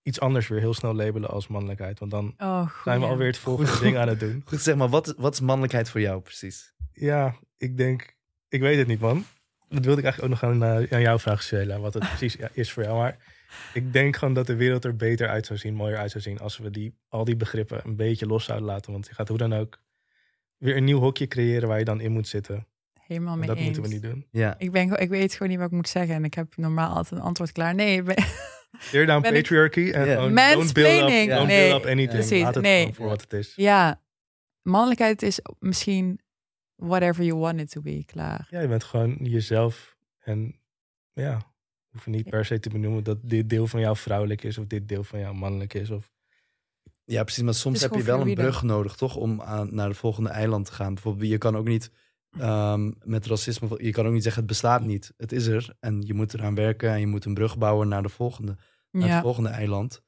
iets anders weer heel snel labelen als mannelijkheid. Want dan Oh, goed. zijn we alweer het [laughs] volgende Goed. ding aan het doen. Goed, zeg maar, wat, wat is mannelijkheid voor jou precies? Ja, ik denk, ik weet het niet man. Dat wilde ik eigenlijk ook nog aan, eh, aan jou vragen, Sheila. Wat het precies ja, is voor jou. Maar ik denk gewoon dat de wereld er beter uit zou zien, mooier uit zou zien. Als we die, al die begrippen een beetje los zouden laten. Want je gaat hoe dan ook weer een nieuw hokje creëren waar je dan in moet zitten. Helemaal mee dat eens. moeten we niet doen. Ja, Ik, ben, ik weet gewoon niet wat ik moet zeggen. En ik heb normaal altijd een antwoord klaar. Nee, ik ben- Tear down [laughs] Ben ik- patriarchy en gewoon don't build up, don't Nee, build up anything. precies, Laat het nee. gewoon voor wat het is. ja, mannelijkheid is misschien whatever you want it to be. Klaar. Ja, je bent gewoon jezelf. En ja, hoef je niet per se te benoemen dat dit deel van jou vrouwelijk is of dit deel van jou mannelijk is. Of ja, precies. Maar soms is heb je wel een brug nodig, toch? Om aan, naar de volgende eiland te gaan. Bijvoorbeeld, je kan ook niet ehm, met racisme... Je kan ook niet zeggen, het bestaat niet. Het is er. En je moet eraan werken en je moet een brug bouwen naar de volgende. naar Ja. het volgende eiland.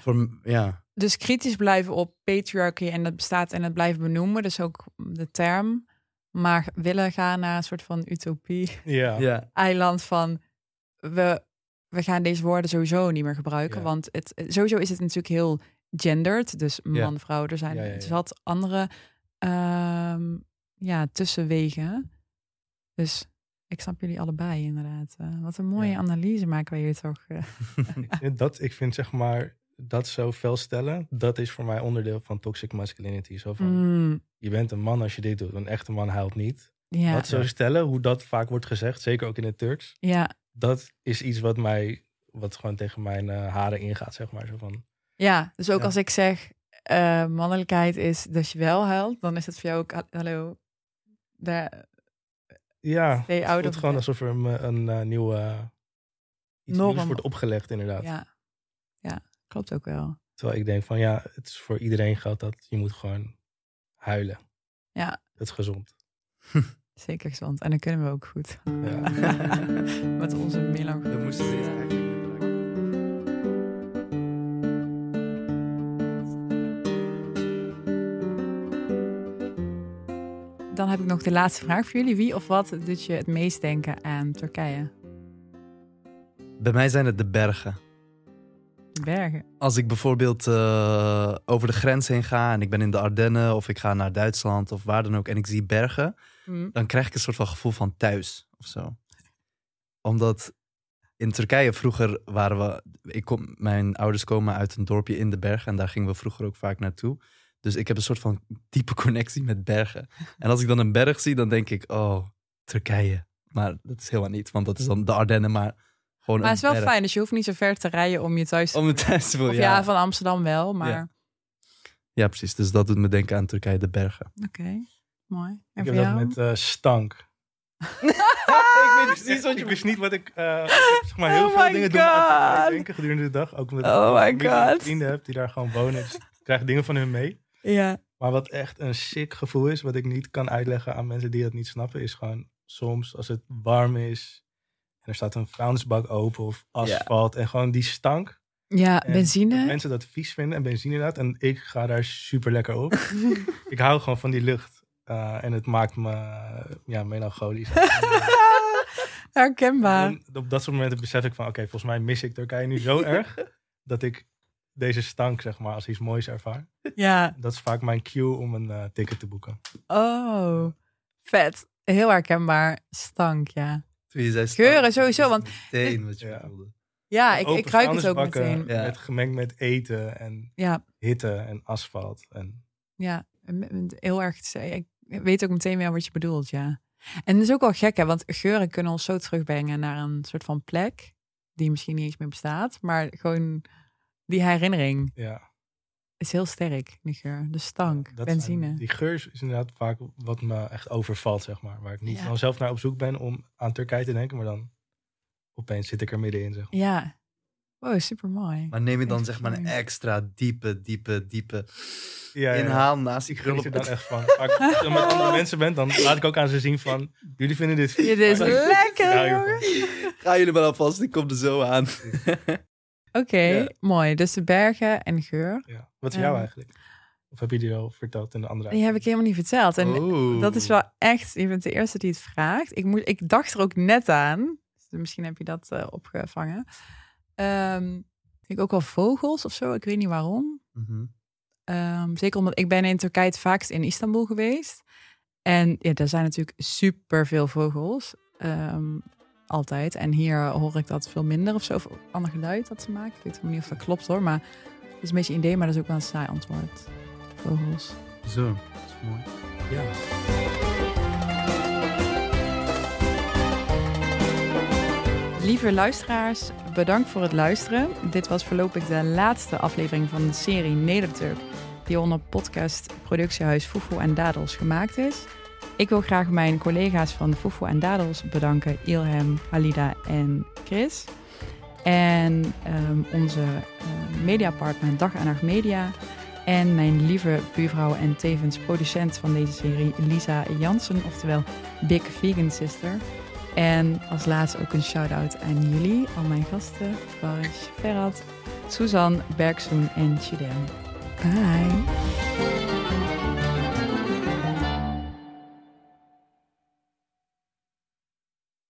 Voor, ja, Dus kritisch blijven op patriarchy en dat bestaat en het blijven benoemen. Dus ook de term. Maar willen gaan naar een soort van utopie. Ja. ja. Eiland van we, we gaan deze woorden sowieso niet meer gebruiken. Ja. Want het, sowieso is het natuurlijk heel gendered. Dus man, Ja. vrouw. Er zijn Ja, ja, ja. zat andere ehm, ja, tussenwegen. Dus ik snap jullie allebei inderdaad. Eh, wat een mooie Ja. analyse maken we hier toch. eh. [laughs] Ik vind dat, ik vind zeg maar, dat zo fel stellen, dat is voor mij onderdeel van toxic masculinity. Zo van, Mm, je bent een man als je dit doet. Een echte man huilt niet. ja, Dat zo stellen, hoe dat vaak wordt gezegd, zeker ook in het Turks. ja, Dat is iets wat mij, wat gewoon tegen mijn eh, haren ingaat, zeg maar. Zo van, ja, dus ook Ja. als ik zeg eh, mannelijkheid is dat je wel huilt, dan is het voor jou ook, ha- hallo, daar, ja, het voelt gewoon alsof er een, een eh, nieuwe, iets Norm. nieuws wordt opgelegd inderdaad. ja, ja, klopt ook wel. Terwijl ik denk van, ja, het is voor iedereen geldt dat je moet gewoon huilen. Ja. Dat is gezond. [laughs] Zeker gezond. En dan kunnen we ook goed. Ja. [laughs] Met onze melancholie. Dan moesten we deze eigenlijk heb ik nog de laatste vraag voor jullie. Wie of wat doet je het meest denken aan Turkije? Bij mij zijn het de bergen. Bergen. Als ik bijvoorbeeld eh, over de grens heen ga en ik ben in de Ardennen of ik ga naar Duitsland of waar dan ook en ik zie bergen, Hm. dan krijg ik een soort van gevoel van thuis of zo. Omdat in Turkije vroeger waren we, ik kom, mijn ouders komen uit een dorpje in de bergen en daar gingen we vroeger ook vaak naartoe. Dus ik heb een soort van diepe [laughs] connectie met bergen. En als ik dan een berg zie, dan denk ik, oh, Turkije. Maar dat is helemaal niet, want dat is dan de Ardennen, maar gewoon Maar het is wel berg. fijn, dus je hoeft niet zo ver te rijden om je thuis te Om het thuis te voelen, Of ja. ja. van Amsterdam wel, maar Ja. Ja, precies. Dus dat doet me denken aan Turkije, de bergen. oké, mooi. En Ik heb jou? dat met eh, stank. [laughs] ik weet precies wat je... Ik wist niet wat ik... eh, zeg maar Oh heel veel dingen God. denken gedurende de dag. Ook omdat Oh ik vrienden heb die daar gewoon wonen. Dus ik krijg dingen van hun mee. Ja. Maar wat echt een sick gevoel is, wat ik niet kan uitleggen aan mensen die dat niet snappen, is gewoon soms als het warm is en er staat een vuilnisbak open of asfalt en gewoon die stank. Ja, En benzine. dat mensen dat vies vinden en benzine inderdaad. En ik ga daar super lekker op. [laughs] ik hou gewoon van die lucht. Eh, en het maakt me ja, melancholisch. [laughs] Herkenbaar. En op dat soort momenten besef ik van, oké, volgens mij mis ik Turkije nu zo erg [laughs] dat ik deze stank, zeg maar, als iets moois ervaar. Ja. [laughs] Dat is vaak mijn cue om een eh, ticket te boeken. Oh, vet. Heel herkenbaar. Stank, ja. Toen je zei Geuren stank, sowieso, wist want- Meteen wat je Ja. voelde. Ja, ik, ik ruik het ook meteen. Ja. Met, gemengd met eten en Ja, hitte en asfalt. En, ja. Heel erg. Ik weet ook meteen weer wat je bedoelt, ja. En het is ook wel gek, hè, want geuren kunnen ons zo terugbrengen naar een soort van plek die misschien niet eens meer bestaat, maar gewoon die herinnering ja, is heel sterk, die geur. De stank, benzine. zijn- die geur is inderdaad vaak wat me echt overvalt, zeg maar. Waar ik niet Ja. dan zelf naar op zoek ben om aan Turkije te denken, maar dan opeens zit ik er middenin, zeg maar. Ja. Wow, super mooi. Maar neem je dan Echt zeg maar een extra diepe, diepe, diepe Ja, ja. inhaal naast die Ik geniet op er dan het- echt van. Als ik met andere mensen ben, dan laat ik ook aan ze zien van, jullie vinden dit Dit is ik- lekker, ik. Ga jullie maar alvast, ik kom er zo aan. Oké, Ja. mooi. Dus de bergen en geur. Ja. Wat is jou Ja. eigenlijk? Of heb je die al verteld in de andere Die heb ik helemaal niet verteld. En Oeh. dat is wel echt, je bent de eerste die het vraagt. Ik, moet, ik dacht er ook net aan. Dus misschien heb je dat eh, opgevangen. Ehm ik ook wel vogels of zo. Ik weet niet waarom. Mhm. Ehm, zeker omdat ik ben in Turkije het vaakst in Istanbul geweest. En ja, daar zijn natuurlijk super veel vogels. Ehm, altijd. En hier hoor ik dat veel minder of zo. Of ander geluid dat ze maken. Ik weet niet of dat klopt hoor. Maar dat is een beetje een idee. Maar dat is ook wel een saai antwoord. Vogels. Zo, dat is mooi. Ja. Lieve luisteraars, bedankt voor het luisteren. Dit was voorlopig de laatste aflevering van de serie Nederturk, die onder podcast productiehuis Foefo en Dadels gemaakt is. Ik wil graag mijn collega's van Foefo en Dadels bedanken, Ilham, Halida en Chris. En ehm, onze eh, mediapartner Dag en Nacht Media. En mijn lieve buurvrouw en tevens producent van deze serie, Lisa Jansen, oftewel Big Vegan Sister. En als laatste ook een shout-out aan jullie, al mijn gasten, Baris, Ferhat, Suzanne, Bergsoen en Chidem. Bye!